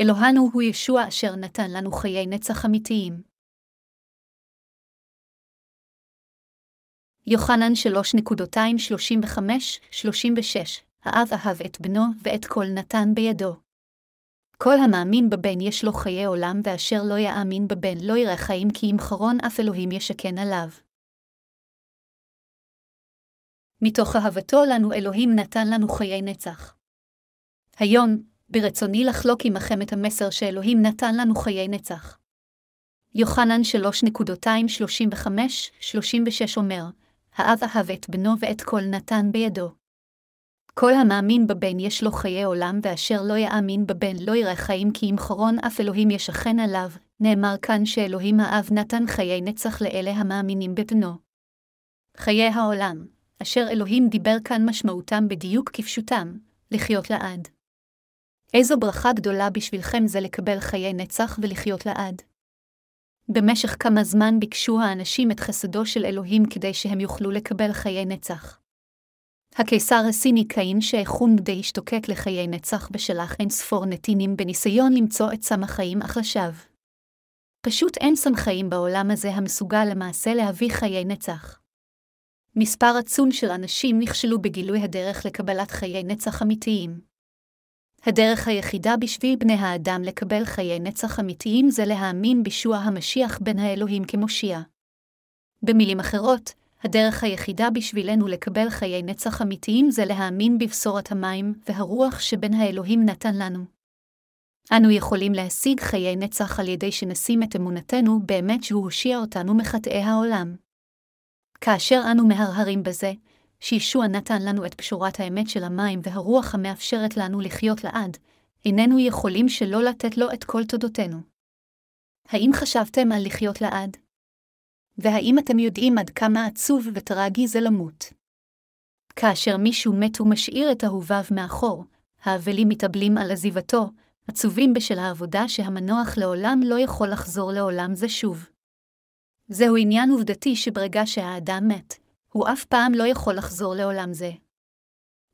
אלוהנו הוא ישוע אשר נתן לנו חיי נצח אמיתיים. יוחנן 3.235-36 האב אהב את בנו ואת כל נתן בידו. כל המאמין בבן יש לו חיי עולם, ואשר לא יאמין בבן לא יראה חיים, כי אם חרון אף אלוהים ישכן עליו. מתוך אהבתו לנו אלוהים נתן לנו חיי נצח. היום, ברצוני לחלוק עמכם את המסר שאלוהים נתן לנו חיי נצח. יוחנן 3.235-36 אומר, האב אהב את בנו ואת כל נתן בידו. כל המאמין בבן יש לו חיי עולם, ואשר לא יאמין בבן לא יראה חיים, כי אם חרון אף אלוהים ישכן עליו, נאמר כאן שאלוהים האב נתן חיי נצח לאלה המאמינים בבנו. חיי העולם, אשר אלוהים דיבר כאן משמעותם בדיוק כפשוטם, לחיות לעד. איזו ברכה גדולה בשבילכם זה לקבל חיי נצח ולחיות לעד. במשך כמה זמן ביקשו האנשים את חסדו של אלוהים כדי שהם יוכלו לקבל חיי נצח. הקיסר הסיני קאין שהחום די השתוקק לחיי נצח ושלח אין ספור נתינים בניסיון למצוא את סם החיים אך לשווא. פשוט אין סם חיים בעולם הזה המסוגל למעשה להביא חיי נצח. מספר עצום של אנשים נכשלו בגילוי הדרך לקבלת חיי נצח אמיתיים. הדרך היחידה בשביל בני האדם לקבל חיי נצח אמיתיים זה להאמין בישוע המשיח בן האלוהים כמושיע. במילים אחרות, הדרך היחידה בשבילנו לקבל חיי נצח אמיתיים זה להאמין בבשורת המים והרוח שבין האלוהים נתן לנו. אנו יכולים להשיג חיי נצח על ידי שנשים את אמונתנו באמת שהוא הושיע אותנו מחטאי העולם. כאשר אנו מהרהרים בזה, שישוע נתן לנו את פשורת האמת של המים והרוח המאפשרת לנו לחיות לעד, איננו יכולים שלא לתת לו את כל תודותינו. האם חשבתם על לחיות לעד? והאם אתם יודעים עד כמה עצוב וטרגי זה למות? כאשר מישהו מת ומשאיר את אהוביו מאחור, האבלים מתאבלים על עזיבתו, עצובים בשל העבודה שהמנוח לעולם לא יכול לחזור לעולם זה שוב. זהו עניין עובדתי שברגע שהאדם מת, הוא אף פעם לא יכול לחזור לעולם זה.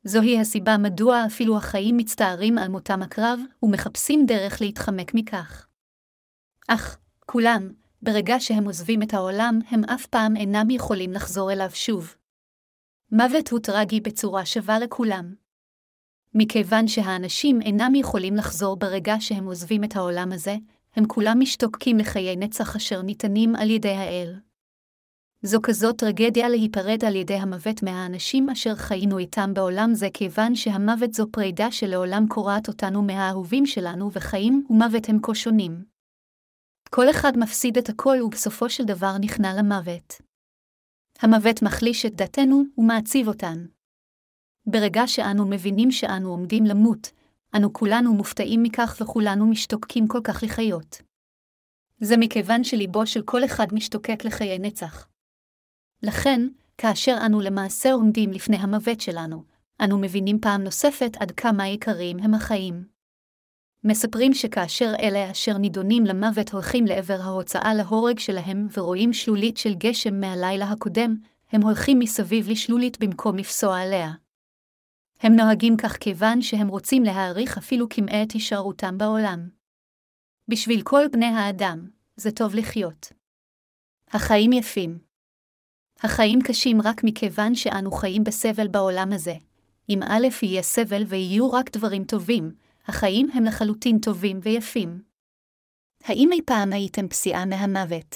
זוהי הסיבה מדוע אפילו החיים מצטערים על מותם הקרב ומחפשים דרך להתחמק מכך. אך, כולם, ברגע שהם עוזבים את העולם, הם אף פעם אינם יכולים לחזור אליו שוב. מוות הוא טרגי בצורה שווה לכולם. מכיוון שהאנשים אינם יכולים לחזור ברגע שהם עוזבים את העולם הזה, הם כולם משתוקקים לחיי נצח אשר ניתנים על ידי האל. זו כזאת טרגדיה להיפרד על ידי המוות מהאנשים אשר חיינו איתם בעולם זה כיוון שהמוות זו פרידה שלעולם קורעת אותנו מהאהובים שלנו וחיים ומוות הם כה שונים. כל אחד מפסיד את הכל ובסופו של דבר נכנע למוות. המוות מחליש את דתנו ומעציב אותן. ברגע שאנו מבינים שאנו עומדים למות, אנו כולנו מופתעים מכך וכולנו משתוקקים כל כך לחיות. זה מכיוון שליבו של כל אחד משתוקק לחיי נצח. לכן, כאשר אנו למעשה עומדים לפני המוות שלנו, אנו מבינים פעם נוספת עד כמה יקרים הם החיים. מספרים שכאשר אלה אשר נידונים למוות הולכים לעבר ההוצאה להורג שלהם ורואים שלולית של גשם מהלילה הקודם, הם הולכים מסביב לשלולית במקום לפסוע עליה. הם נוהגים כך כיוון שהם רוצים להעריך אפילו כמעט את הישארותם בעולם. בשביל כל בני האדם, זה טוב לחיות. החיים יפים. החיים קשים רק מכיוון שאנו חיים בסבל בעולם הזה. אם א' יהיה סבל ויהיו רק דברים טובים, החיים הם לחלוטין טובים ויפים. האם אי פעם הייתם פסיעה מהמוות?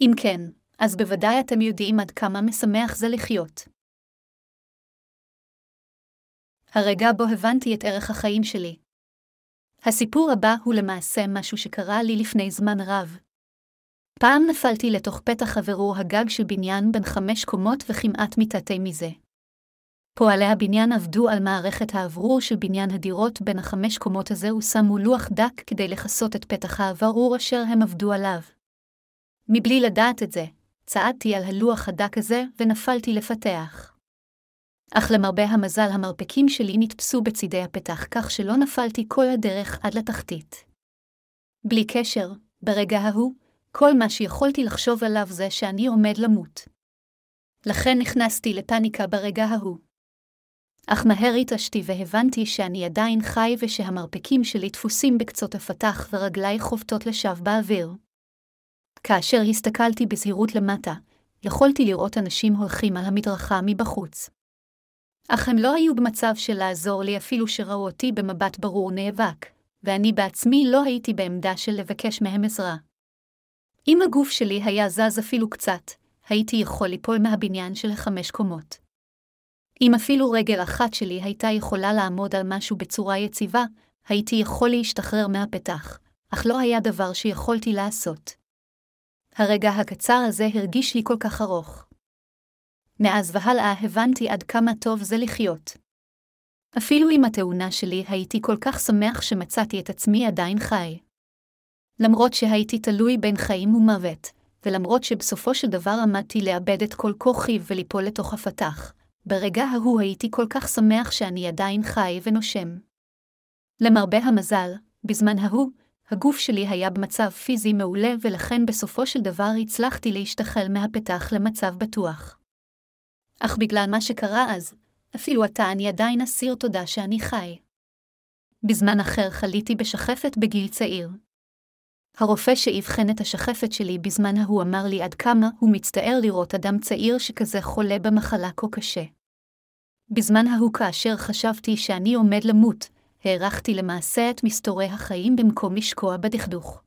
אם כן, אז בוודאי אתם יודעים עד כמה משמח זה לחיות. הרגע בו הבנתי את ערך החיים שלי. הסיפור הבא הוא למעשה משהו שקרה לי לפני זמן רב. פעם נפלתי לתוך פתח עבירור הגג של בניין בין חמש קומות וכמעט מיטאטי מזה. פועלי הבניין עבדו על מערכת האוורור של בניין הדירות בין החמש קומות הזה ושמו לוח דק כדי לכסות את פתח האוורור אשר הם עבדו עליו. מבלי לדעת את זה, צעדתי על הלוח הדק הזה ונפלתי לפתח. אך למרבה המזל המרפקים שלי נתפסו בצידי הפתח כך שלא נפלתי כל הדרך עד לתחתית. בלי קשר, ברגע ההוא, כל מה שיכולתי לחשוב עליו זה שאני עומד למות. לכן נכנסתי לפניקה ברגע ההוא. אך מהר התעשתי והבנתי שאני עדיין חי ושהמרפקים שלי תפוסים בקצות הפתח ורגליי חובטות לשווא באוויר. כאשר הסתכלתי בזהירות למטה, יכולתי לראות אנשים הולכים על המדרכה מבחוץ. אך הם לא היו במצב של לעזור לי אפילו שראו אותי במבט ברור נאבק, ואני בעצמי לא הייתי בעמדה של לבקש מהם עזרה. אם הגוף שלי היה זז אפילו קצת, הייתי יכול ליפול מהבניין של החמש קומות. אם אפילו רגל אחת שלי הייתה יכולה לעמוד על משהו בצורה יציבה, הייתי יכול להשתחרר מהפתח, אך לא היה דבר שיכולתי לעשות. הרגע הקצר הזה הרגיש לי כל כך ארוך. מאז והלאה הבנתי עד כמה טוב זה לחיות. אפילו עם התאונה שלי הייתי כל כך שמח שמצאתי את עצמי עדיין חי. למרות שהייתי תלוי בין חיים ומוות, ולמרות שבסופו של דבר עמדתי לאבד את כל כוחי וליפול לתוך הפתח, ברגע ההוא הייתי כל כך שמח שאני עדיין חי ונושם. למרבה המזל, בזמן ההוא, הגוף שלי היה במצב פיזי מעולה ולכן בסופו של דבר הצלחתי להשתחל מהפתח למצב בטוח. אך בגלל מה שקרה אז, אפילו עתה אני עדיין אסיר תודה שאני חי. בזמן אחר חליתי בשחפת בגיל צעיר. הרופא שאבחן את השחפת שלי בזמן ההוא אמר לי עד כמה הוא מצטער לראות אדם צעיר שכזה חולה במחלה כה קשה. בזמן ההוא כאשר חשבתי שאני עומד למות, הארכתי למעשה את מסתורי החיים במקום לשקוע בדכדוך.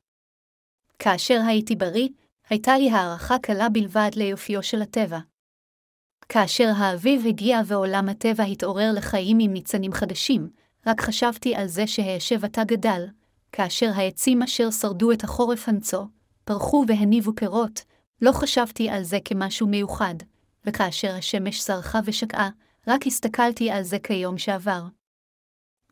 כאשר הייתי בריא, הייתה לי הערכה קלה בלבד ליופיו של הטבע. כאשר האביב הגיע ועולם הטבע התעורר לחיים עם ניצנים חדשים, רק חשבתי על זה שהאשב עתה גדל, כאשר העצים אשר שרדו את החורף הנצו, פרחו והניבו פירות, לא חשבתי על זה כמשהו מיוחד, וכאשר השמש זרחה ושקעה, רק הסתכלתי על זה כיום שעבר.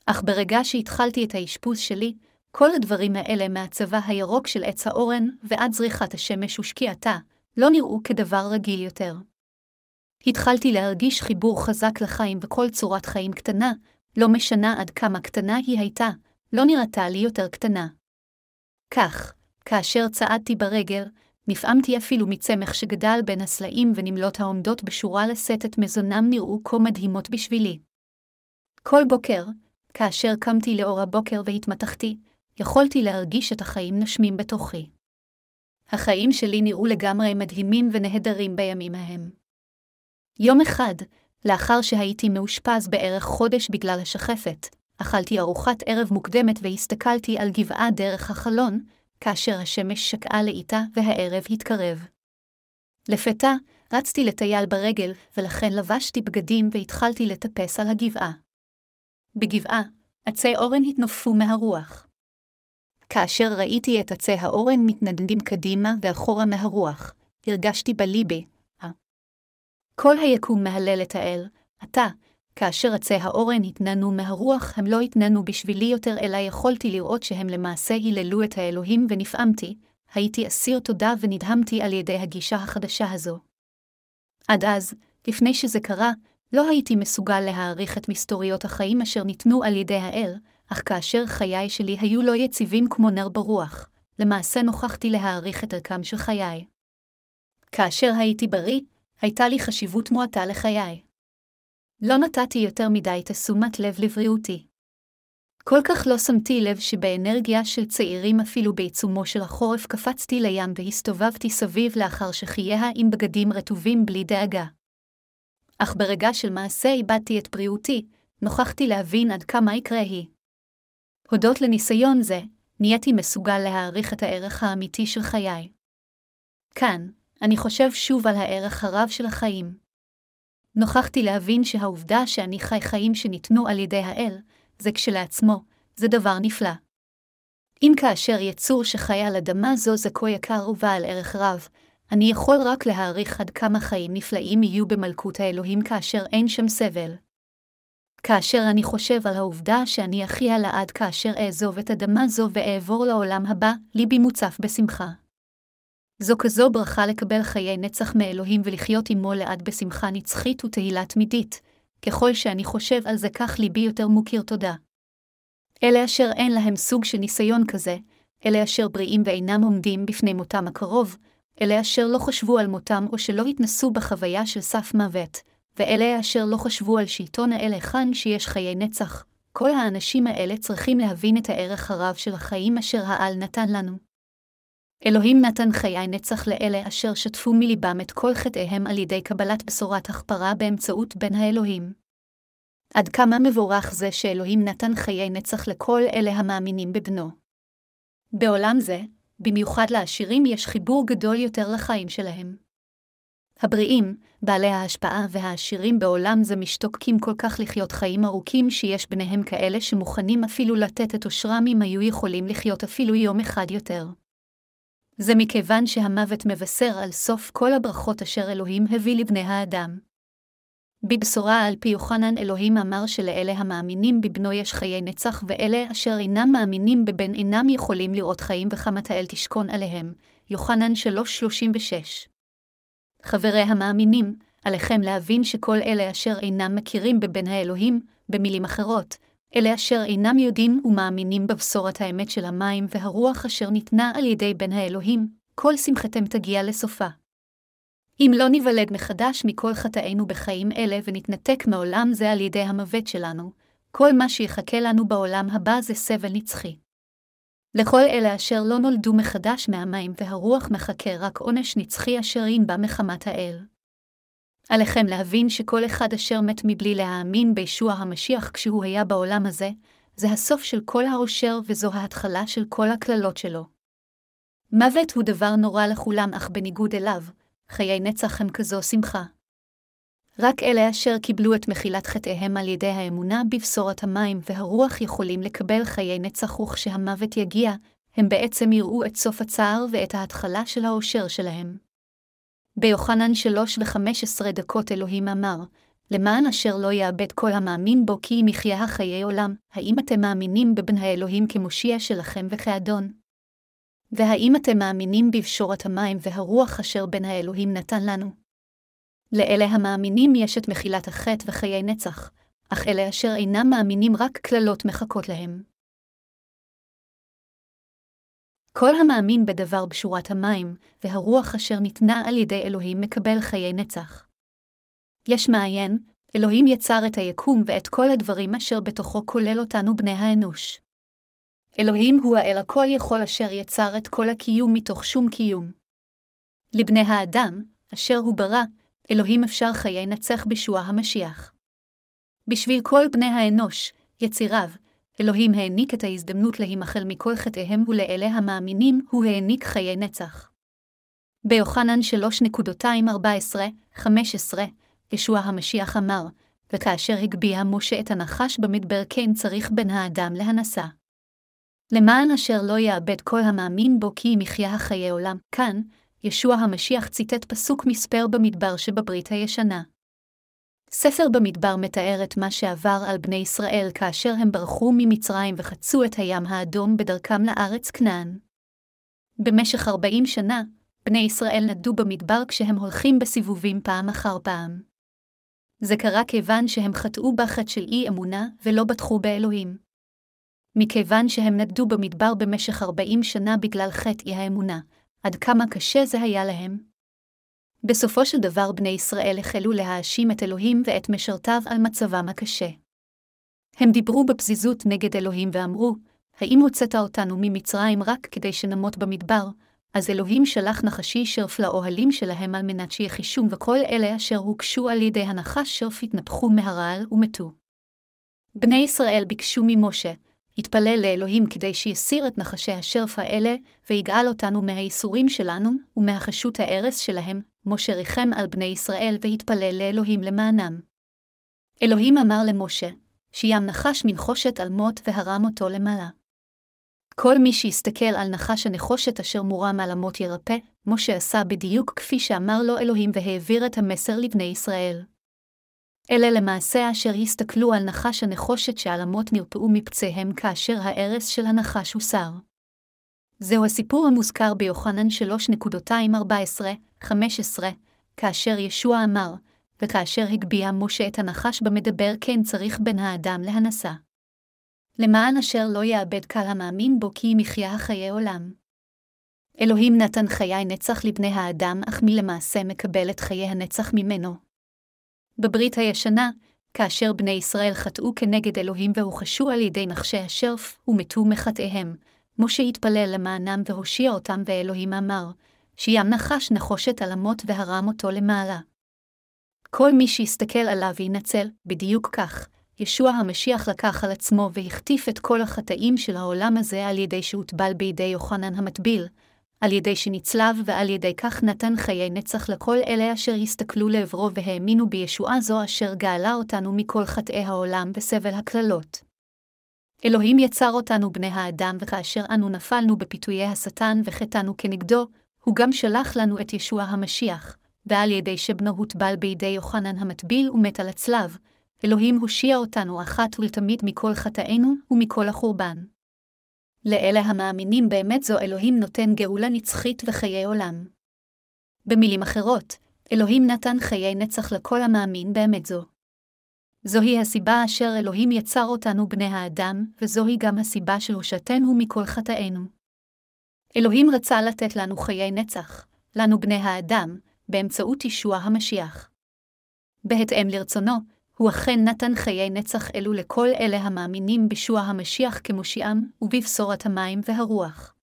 אך ברגע שהתחלתי את האשפוז שלי, כל הדברים האלה מהצבא הירוק של עץ האורן ועד זריחת השמש ושקיעתה, לא נראו כדבר רגיל יותר. התחלתי להרגיש חיבור חזק לחיים בכל צורת חיים קטנה, לא משנה עד כמה קטנה היא הייתה, לא נראתה לי יותר קטנה. כך, כאשר צעדתי ברגל, נפעמתי אפילו מצמח שגדל בין הסלעים ונמלות העומדות בשורה לשאת את מזונם נראו כה מדהימות בשבילי. כל בוקר, כאשר קמתי לאור הבוקר והתמתחתי, יכולתי להרגיש את החיים נשמים בתוכי. החיים שלי נראו לגמרי מדהימים ונהדרים בימים ההם. יום אחד, לאחר שהייתי מאושפז בערך חודש בגלל השחפת, אכלתי ארוחת ערב מוקדמת והסתכלתי על גבעה דרך החלון, כאשר השמש שקעה לאיטה והערב התקרב. לפתע, רצתי לטייל ברגל, ולכן לבשתי בגדים והתחלתי לטפס על הגבעה. בגבעה, עצי אורן התנופפו מהרוח. כאשר ראיתי את עצי האורן מתנדנדים קדימה ואחורה מהרוח, הרגשתי בליבי, אה. כל היקום מהלל את האל, אתה, כאשר עצי האורן התננו מהרוח, הם לא התננו בשבילי יותר, אלא יכולתי לראות שהם למעשה היללו את האלוהים ונפעמתי, הייתי אסיר תודה ונדהמתי על ידי הגישה החדשה הזו. עד אז, לפני שזה קרה, לא הייתי מסוגל להעריך את מסתוריות החיים אשר ניתנו על ידי האל, אך כאשר חיי שלי היו לא יציבים כמו נר ברוח, למעשה נוכחתי להעריך את ערכם של חיי. כאשר הייתי בריא, הייתה לי חשיבות מועטה לחיי. לא נתתי יותר מדי תשומת לב לבריאותי. כל כך לא שמתי לב שבאנרגיה של צעירים אפילו בעיצומו של החורף קפצתי לים והסתובבתי סביב לאחר שחייה עם בגדים רטובים בלי דאגה. אך ברגע של מעשה איבדתי את בריאותי, נוכחתי להבין עד כמה יקרה היא. הודות לניסיון זה, נהייתי מסוגל להעריך את הערך האמיתי של חיי. כאן, אני חושב שוב על הערך הרב של החיים. נוכחתי להבין שהעובדה שאני חי חיים שניתנו על ידי האל, זה כשלעצמו, זה דבר נפלא. אם כאשר יצור שחי על אדמה זו זה כה יקר ובעל ערך רב, אני יכול רק להעריך עד כמה חיים נפלאים יהיו במלכות האלוהים כאשר אין שם סבל. כאשר אני חושב על העובדה שאני אחיה לעד כאשר אעזוב את אדמה זו ואעבור לעולם הבא, ליבי מוצף בשמחה. זו כזו ברכה לקבל חיי נצח מאלוהים ולחיות עמו לעד בשמחה נצחית ותהילה תמידית, ככל שאני חושב על זה כך ליבי יותר מוקיר תודה. אלה אשר אין להם סוג של ניסיון כזה, אלה אשר בריאים ואינם עומדים בפני מותם הקרוב, אלה אשר לא חשבו על מותם או שלא התנסו בחוויה של סף מוות, ואלה אשר לא חשבו על שלטון האל היכן שיש חיי נצח, כל האנשים האלה צריכים להבין את הערך הרב של החיים אשר העל נתן לנו. אלוהים נתן חיי נצח לאלה אשר שטפו מליבם את כל חטאיהם על ידי קבלת בשורת הכפרה באמצעות בן האלוהים. עד כמה מבורך זה שאלוהים נתן חיי נצח לכל אלה המאמינים בבנו. בעולם זה, במיוחד לעשירים יש חיבור גדול יותר לחיים שלהם. הבריאים, בעלי ההשפעה והעשירים בעולם זה משתוקקים כל כך לחיות חיים ארוכים שיש ביניהם כאלה שמוכנים אפילו לתת את עושרם אם היו יכולים לחיות אפילו יום אחד יותר. זה מכיוון שהמוות מבשר על סוף כל הברכות אשר אלוהים הביא לבני האדם. בבשורה על פי יוחנן אלוהים אמר שלאלה המאמינים בבנו יש חיי נצח, ואלה אשר אינם מאמינים בבן אינם יכולים לראות חיים וחמת האל תשכון עליהם. יוחנן 3:36 חברי המאמינים, עליכם להבין שכל אלה אשר אינם מכירים בבן האלוהים, במילים אחרות, אלה אשר אינם יודעים ומאמינים בבשורת האמת של המים והרוח אשר ניתנה על ידי בן האלוהים, כל שמחתם תגיע לסופה. אם לא ניוולד מחדש מכל חטאינו בחיים אלה ונתנתק מעולם זה על ידי המוות שלנו, כל מה שיחכה לנו בעולם הבא זה סבל נצחי. לכל אלה אשר לא נולדו מחדש מהמים והרוח מחכה רק עונש נצחי אשר ינבע מחמת האל. עליכם להבין שכל אחד אשר מת מבלי להאמין בישוע המשיח כשהוא היה בעולם הזה, זה הסוף של כל העושר וזו ההתחלה של כל הקללות שלו. מוות הוא דבר נורא לכולם, אך בניגוד אליו, חיי נצח הם כזו שמחה. רק אלה אשר קיבלו את מחילת חטאיהם על ידי האמונה בבשורת המים והרוח יכולים לקבל חיי נצח וכשהמוות יגיע, הם בעצם יראו את סוף הצער ואת ההתחלה של האושר שלהם. ביוחנן שלוש וחמש עשרה דקות אלוהים אמר, למען אשר לא יאבד כל המאמין בו כי אם יחיה החיי עולם, האם אתם מאמינים בבן האלוהים כמושיע שלכם וכאדון? והאם אתם מאמינים בבשורת המים והרוח אשר בן האלוהים נתן לנו? לאלה המאמינים יש את מחילת החטא וחיי נצח, אך אלה אשר אינם מאמינים רק קללות מחכות להם. כל המאמין בדבר בשורת המים, והרוח אשר ניתנה על ידי אלוהים מקבל חיי נצח. יש מעיין, אלוהים יצר את היקום ואת כל הדברים אשר בתוכו כולל אותנו בני האנוש. אלוהים הוא האל הכל יכול אשר יצר את כל הקיום מתוך שום קיום. לבני האדם, אשר הוא ברא, אלוהים אפשר חיי נצח בישוע המשיח. בשביל כל בני האנוש, יציריו, אלוהים העניק את ההזדמנות להימחל מכל חטאיהם ולאלה המאמינים, הוא העניק חיי נצח. ביוחנן 3.214-15, ישוע המשיח אמר, וכאשר הגביה משה את הנחש במדבר כן צריך בן האדם להנסה. למען אשר לא יאבד כל המאמין בו כי אם יחיה החיי עולם, כאן, ישוע המשיח ציטט פסוק מספר במדבר שבברית הישנה. ספר במדבר מתאר את מה שעבר על בני ישראל כאשר הם ברחו ממצרים וחצו את הים האדום בדרכם לארץ כנען. במשך ארבעים שנה, בני ישראל נדדו במדבר כשהם הולכים בסיבובים פעם אחר פעם. זה קרה כיוון שהם חטאו בחטא של אי אמונה ולא בטחו באלוהים. מכיוון שהם נדדו במדבר במשך ארבעים שנה בגלל חטא אי האמונה, עד כמה קשה זה היה להם. בסופו של דבר בני ישראל החלו להאשים את אלוהים ואת משרתיו על מצבם הקשה. הם דיברו בפזיזות נגד אלוהים ואמרו, האם הוצאת אותנו ממצרים רק כדי שנמות במדבר, אז אלוהים שלח נחשי שרף לאוהלים שלהם על מנת שיחישום וכל אלה אשר הוגשו על ידי הנחש שרף התנפחו מהרעל ומתו. בני ישראל ביקשו ממשה, התפלל לאלוהים כדי שיסיר את נחשי השרף האלה, ויגאל אותנו מהייסורים שלנו, ומהחשות הארס שלהם, משה ריחם על בני ישראל והתפלל לאלוהים למענם. אלוהים אמר למשה, שים נחש מנחושת על מות והרם אותו למעלה. כל מי שיסתכל על נחש הנחושת אשר מורם על המות ירפא, משה עשה בדיוק כפי שאמר לו אלוהים והעביר את המסר לבני ישראל. אלה למעשה אשר הסתכלו על נחש הנחושת שעל אמות נרפאו מפציהם כאשר ההרס של הנחש הוסר. זהו הסיפור המוזכר ביוחנן 3.214-15, כאשר ישוע אמר, וכאשר הגביה משה את הנחש במדבר כן צריך בן האדם להנסה. למען אשר לא יאבד קל המאמין בו כי אם יחיה החיי עולם. אלוהים נתן חיי נצח לבני האדם, אך מי למעשה מקבל את חיי הנצח ממנו. בברית הישנה, כאשר בני ישראל חטאו כנגד אלוהים והוחשו על ידי נחשי השרף, ומתו מחטאיהם, משה התפלל למענם והושיע אותם, ואלוהים אמר, שים נחש נחושת על המות והרם אותו למעלה. כל מי שיסתכל עליו ינצל, בדיוק כך, ישוע המשיח לקח על עצמו והחטיף את כל החטאים של העולם הזה על ידי שהוטבל בידי יוחנן המטביל, על ידי שנצלב ועל ידי כך נתן חיי נצח לכל אלה אשר הסתכלו לעברו והאמינו בישועה זו אשר גאלה אותנו מכל חטאי העולם וסבל הקללות. אלוהים יצר אותנו בני האדם, וכאשר אנו נפלנו בפיתויי השטן וחטאנו כנגדו, הוא גם שלח לנו את ישוע המשיח, ועל ידי שבנו הוטבל בידי יוחנן המטביל ומת על הצלב, אלוהים הושיע אותנו אחת ולתמיד מכל חטאינו ומכל החורבן. לאלה המאמינים באמת זו אלוהים נותן גאולה נצחית וחיי עולם. במילים אחרות, אלוהים נתן חיי נצח לכל המאמין באמת זו. זוהי הסיבה אשר אלוהים יצר אותנו בני האדם, וזוהי גם הסיבה שהושעתנו מכל חטאינו. אלוהים רצה לתת לנו חיי נצח, לנו בני האדם, באמצעות ישוע המשיח. בהתאם לרצונו, הוא אכן נתן חיי נצח אלו לכל אלה המאמינים בישוע המשיח כמושיעם, ובבשורת המים והרוח.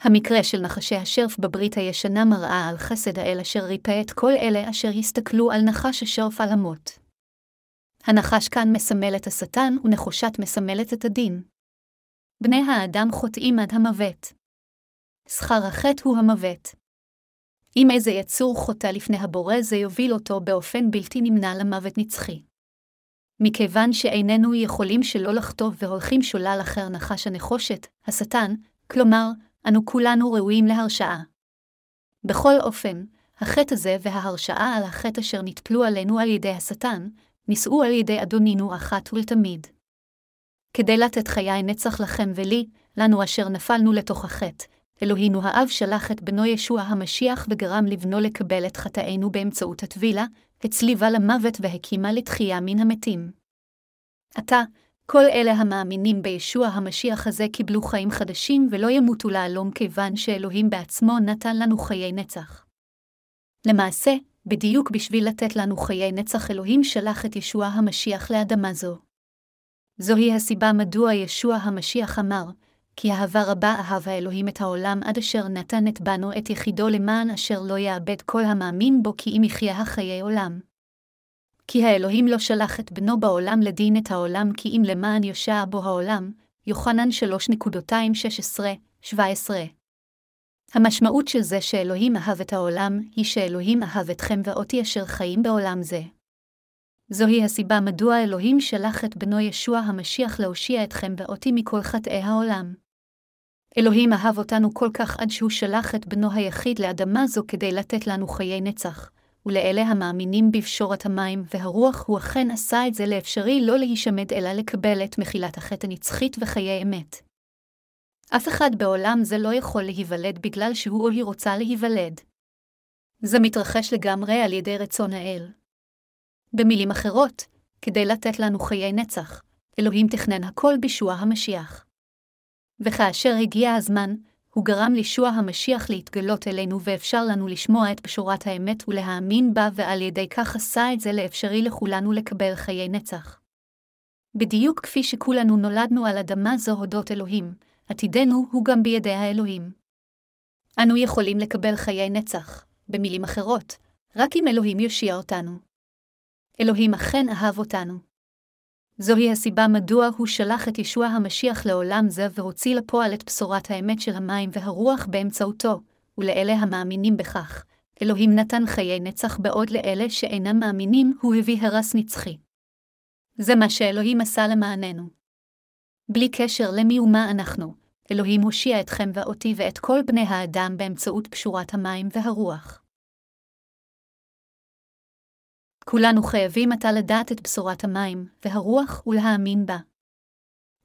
המקרה של נחשי השרף בברית הישנה מראה על חסד האל אשר ריפא את כל אלה אשר הסתכלו על נחש השרף על המות. הנחש כאן מסמל את השטן ונחושת מסמלת את הדין. בני האדם חוטאים עד המוות. שכר החטא הוא המוות. אם איזה יצור חוטא לפני הבורא זה יוביל אותו באופן בלתי נמנע למוות נצחי. מכיוון שאיננו יכולים שלא לחטוא והולכים שולל אחר נחש הנחושת, השטן, כלומר, אנו כולנו ראויים להרשעה. בכל אופן, החטא הזה וההרשעה על החטא אשר נטפלו עלינו על ידי השטן, נישאו על ידי אדונינו אחת ולתמיד. כדי לתת חיי נצח לכם ולי, לנו אשר נפלנו לתוך החטא, אלוהינו האב שלח את בנו ישוע המשיח וגרם לבנו לקבל את חטאינו באמצעות הטבילה, הצליבה למוות והקימה לתחייה מן המתים. עתה, כל אלה המאמינים בישוע המשיח הזה קיבלו חיים חדשים ולא ימותו להלום כיוון שאלוהים בעצמו נתן לנו חיי נצח. למעשה, בדיוק בשביל לתת לנו חיי נצח אלוהים שלח את ישוע המשיח לאדמה זו. זוהי הסיבה מדוע ישוע המשיח אמר, כי אהבה רבה אהב האלוהים את העולם עד אשר נתן את בנו את יחידו למען אשר לא יאבד כל המאמין בו כי אם יחיה החיי עולם. כי האלוהים לא שלח את בנו בעולם לדין את העולם כי אם למען יושע בו העולם, יוחנן 3.216-17. המשמעות של זה שאלוהים אהב את העולם, היא שאלוהים אהב אתכם ואותי אשר חיים בעולם זה. זוהי הסיבה מדוע אלוהים שלח את בנו ישוע המשיח להושיע אתכם ואותי מכל חטאי העולם. אלוהים אהב אותנו כל כך עד שהוא שלח את בנו היחיד לאדמה זו כדי לתת לנו חיי נצח, ולאלה המאמינים בפשורת המים והרוח הוא אכן עשה את זה לאפשרי לא להישמד אלא לקבל את מחילת החטא הנצחית וחיי אמת. אף אחד בעולם זה לא יכול להיוולד בגלל שהוא או היא רוצה להיוולד. זה מתרחש לגמרי על ידי רצון האל. במילים אחרות, כדי לתת לנו חיי נצח, אלוהים תכנן הכל בישוע המשיח. וכאשר הגיע הזמן, הוא גרם לישוע המשיח להתגלות אלינו ואפשר לנו לשמוע את בשורת האמת ולהאמין בה, ועל ידי כך עשה את זה לאפשרי לכולנו לקבל חיי נצח. בדיוק כפי שכולנו נולדנו על אדמה זו הודות אלוהים, עתידנו הוא גם בידי האלוהים. אנו יכולים לקבל חיי נצח, במילים אחרות, רק אם אלוהים יושיע אותנו. אלוהים אכן אהב אותנו. זוהי הסיבה מדוע הוא שלח את ישוע המשיח לעולם זה והוציא לפועל את בשורת האמת של המים והרוח באמצעותו, ולאלה המאמינים בכך, אלוהים נתן חיי נצח בעוד לאלה שאינם מאמינים הוא הביא הרס נצחי. זה מה שאלוהים עשה למעננו. בלי קשר למי ומה אנחנו, אלוהים הושיע אתכם ואותי ואת כל בני האדם באמצעות פשורת המים והרוח. כולנו חייבים עתה לדעת את בשורת המים, והרוח ולהאמין בה.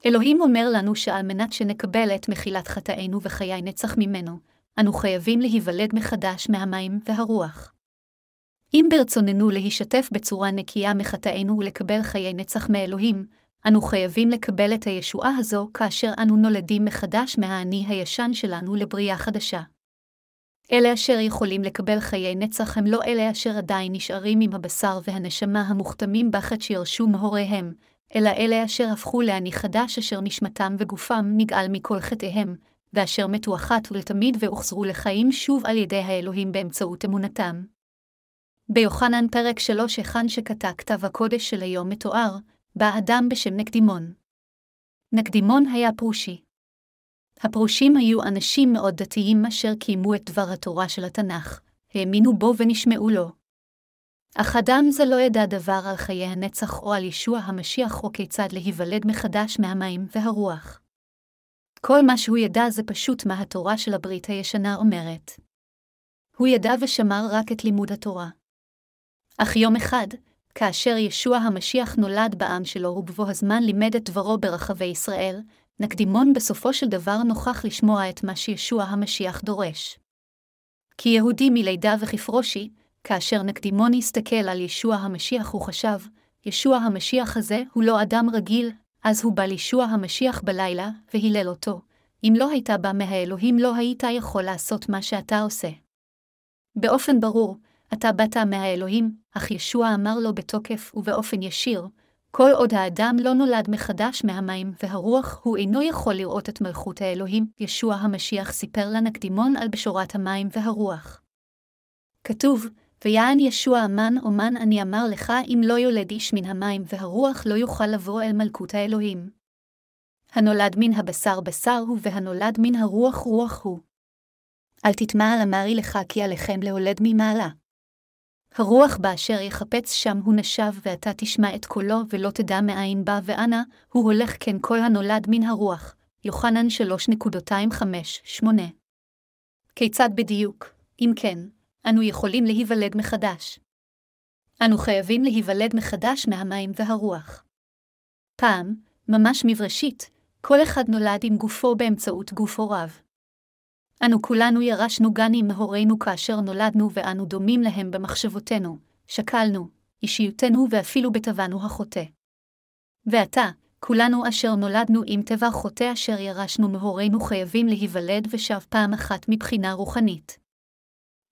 אלוהים אומר לנו שעל מנת שנקבל את מחילת חטאינו וחיי נצח ממנו, אנו חייבים להיוולד מחדש מהמים והרוח. אם ברצוננו להישתף בצורה נקייה מחטאינו ולקבל חיי נצח מאלוהים, אנו חייבים לקבל את הישועה הזו כאשר אנו נולדים מחדש מהאני הישן שלנו לבריאה חדשה. אלה אשר יכולים לקבל חיי נצח הם לא אלה אשר עדיין נשארים עם הבשר והנשמה המוכתמים בחטא שירשו מהוריהם, אלא אלה אשר הפכו לעני חדש אשר נשמתם וגופם נגאל מכל חטאיהם, ואשר מתו אחת ולתמיד והוחזרו לחיים שוב על ידי האלוהים באמצעות אמונתם. ביוחנן פרק 3 היכן שקטע כתב הקודש של היום מתואר, בא אדם בשם נקדימון. נקדימון היה פרושי. הפרושים היו אנשים מאוד דתיים אשר קיימו את דבר התורה של התנ"ך, האמינו בו ונשמעו לו. אך אדם זה לא ידע דבר על חיי הנצח או על ישוע המשיח או כיצד להיוולד מחדש מהמים והרוח. כל מה שהוא ידע זה פשוט מה התורה של הברית הישנה אומרת. הוא ידע ושמר רק את לימוד התורה. אך יום אחד, כאשר ישוע המשיח נולד בעם שלו ובבוא הזמן לימד את דברו ברחבי ישראל, נקדימון בסופו של דבר נוכח לשמוע את מה שישוע המשיח דורש. כי יהודי מלידה וכפרושי, כאשר נקדימון הסתכל על ישוע המשיח הוא חשב, ישוע המשיח הזה הוא לא אדם רגיל, אז הוא בא לישוע המשיח בלילה, והילל אותו. אם לא הייתה בא מהאלוהים לא היית יכול לעשות מה שאתה עושה. באופן ברור, אתה באת מהאלוהים, אך ישוע אמר לו בתוקף ובאופן ישיר, כל עוד האדם לא נולד מחדש מהמים והרוח, הוא אינו יכול לראות את מלכות האלוהים, ישוע המשיח סיפר לנקדימון על בשורת המים והרוח. כתוב, ויען ישוע אמן אומן אני אמר לך, אם לא יולד איש מן המים והרוח לא יוכל לבוא אל מלכות האלוהים. הנולד מן הבשר בשר הוא, והנולד מן הרוח רוח הוא. אל תטמע על אמרי לך כי עליכם להולד ממעלה. הרוח באשר יחפץ שם הוא נשב, ואתה תשמע את קולו, ולא תדע מאין בא ואנה, הוא הולך כן כל הנולד מן הרוח. יוחנן 3.25-8 כיצד בדיוק, אם כן, אנו יכולים להיוולד מחדש? אנו חייבים להיוולד מחדש מהמים והרוח. פעם, ממש מבראשית, כל אחד נולד עם גופו באמצעות גוף הוריו. אנו כולנו ירשנו גנים מהורינו כאשר נולדנו ואנו דומים להם במחשבותינו, שקלנו, אישיותנו ואפילו בטבענו החוטא. ועתה, כולנו אשר נולדנו עם טבע חוטא אשר ירשנו מהורינו חייבים להיוולד ושב פעם אחת מבחינה רוחנית.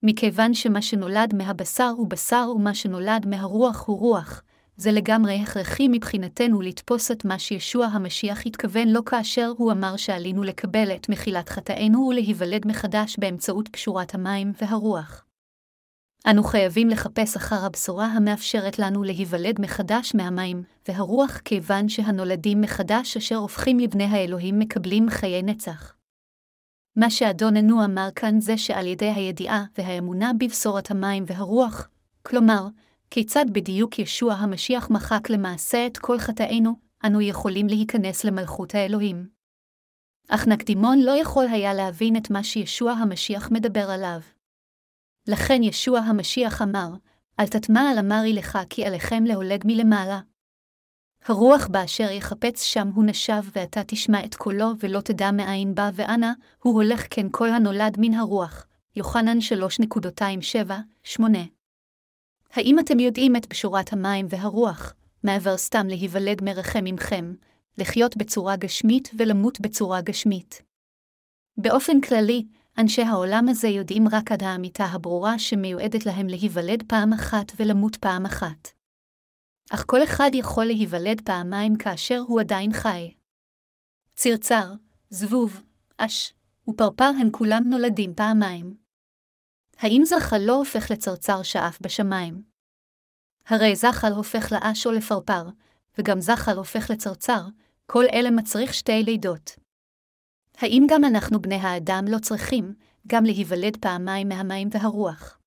מכיוון שמה שנולד מהבשר הוא בשר ומה שנולד מהרוח הוא רוח, זה לגמרי הכרחי מבחינתנו לתפוס את מה שישוע המשיח התכוון לו כאשר הוא אמר שעלינו לקבל את מחילת חטאינו ולהיוולד מחדש באמצעות קשורת המים והרוח. אנו חייבים לחפש אחר הבשורה המאפשרת לנו להיוולד מחדש מהמים והרוח כיוון שהנולדים מחדש אשר הופכים לבני האלוהים מקבלים חיי נצח. מה שאדוננו אמר כאן זה שעל ידי הידיעה והאמונה בבשורת המים והרוח, כלומר, כיצד בדיוק ישוע המשיח מחק למעשה את כל חטאינו, אנו יכולים להיכנס למלכות האלוהים. אך נקדימון לא יכול היה להבין את מה שישוע המשיח מדבר עליו. לכן ישוע המשיח אמר, אל תטמע על אמרי לך כי עליכם להולד מלמעלה. הרוח באשר יחפץ שם הוא נשב ואתה תשמע את קולו ולא תדע מאין בא ואנה, הוא הולך כן כל הנולד מן הרוח. יוחנן 3.27-8 האם אתם יודעים את בשורת המים והרוח, מעבר סתם להיוולד מרחם עמכם, לחיות בצורה גשמית ולמות בצורה גשמית? באופן כללי, אנשי העולם הזה יודעים רק עד האמיתה הברורה שמיועדת להם להיוולד פעם אחת ולמות פעם אחת. אך כל אחד יכול להיוולד פעמיים כאשר הוא עדיין חי. צרצר, זבוב, אש ופרפר הם כולם נולדים פעמיים. האם זחל לא הופך לצרצר שאף בשמיים? הרי זחל הופך לאש או לפרפר, וגם זחל הופך לצרצר, כל אלה מצריך שתי לידות. האם גם אנחנו בני האדם לא צריכים גם להיוולד פעמיים מהמים והרוח?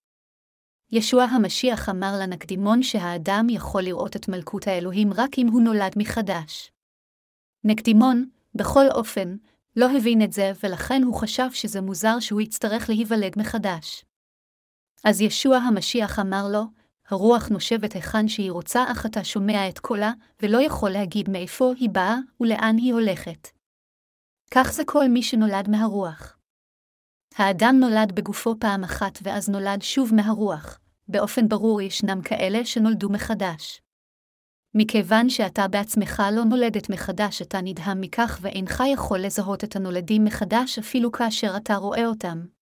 ישוע המשיח אמר לנקדימון שהאדם יכול לראות את מלכות האלוהים רק אם הוא נולד מחדש. נקדימון, בכל אופן, לא הבין את זה ולכן הוא חשב שזה מוזר שהוא יצטרך להיוולד מחדש. אז ישוע המשיח אמר לו, הרוח נושבת היכן שהיא רוצה, אך אתה שומע את קולה, ולא יכול להגיד מאיפה היא באה ולאן היא הולכת. כך זה כל מי שנולד מהרוח. האדם נולד בגופו פעם אחת ואז נולד שוב מהרוח, באופן ברור ישנם כאלה שנולדו מחדש. מכיוון שאתה בעצמך לא נולדת מחדש, אתה נדהם מכך ואינך יכול לזהות את הנולדים מחדש אפילו כאשר אתה רואה אותם.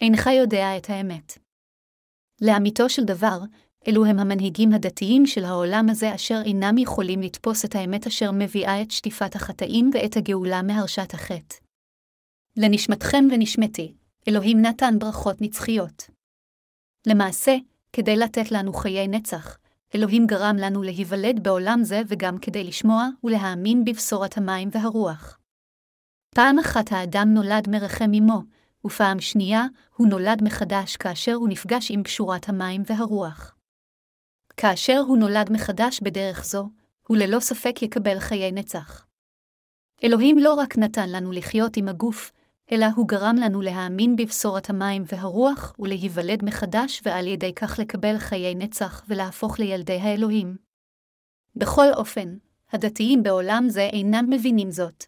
אינך יודע את האמת. לאמיתו של דבר, אלו הם המנהיגים הדתיים של העולם הזה אשר אינם יכולים לתפוס את האמת אשר מביאה את שטיפת החטאים ואת הגאולה מהרשת החטא. לנשמתכם ונשמתי, אלוהים נתן ברכות נצחיות. למעשה, כדי לתת לנו חיי נצח, אלוהים גרם לנו להיוולד בעולם זה וגם כדי לשמוע ולהאמין בבשורת המים והרוח. פעם אחת האדם נולד מרחם אמו, ופעם שנייה הוא נולד מחדש כאשר הוא נפגש עם פשורת המים והרוח. כאשר הוא נולד מחדש בדרך זו, הוא ללא ספק יקבל חיי נצח. אלוהים לא רק נתן לנו לחיות עם הגוף, אלא הוא גרם לנו להאמין בבשורת המים והרוח ולהיוולד מחדש ועל ידי כך לקבל חיי נצח ולהפוך לילדי האלוהים. בכל אופן, הדתיים בעולם זה אינם מבינים זאת.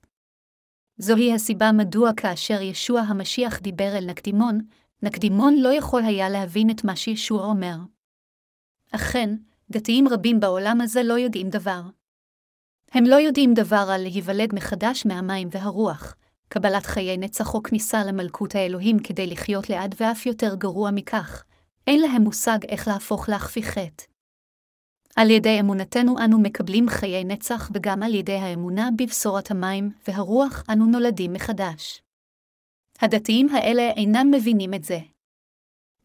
זוהי הסיבה מדוע כאשר ישוע המשיח דיבר אל נקדימון, נקדימון לא יכול היה להבין את מה שישוע אומר. אכן, דתיים רבים בעולם הזה לא יודעים דבר. הם לא יודעים דבר על להיוולד מחדש מהמים והרוח, קבלת חיי נצח או כניסה למלכות האלוהים כדי לחיות לעד ואף יותר גרוע מכך, אין להם מושג איך להפוך להכפי חטא. על ידי אמונתנו אנו מקבלים חיי נצח וגם על ידי האמונה בבשורת המים והרוח אנו נולדים מחדש. הדתיים האלה אינם מבינים את זה.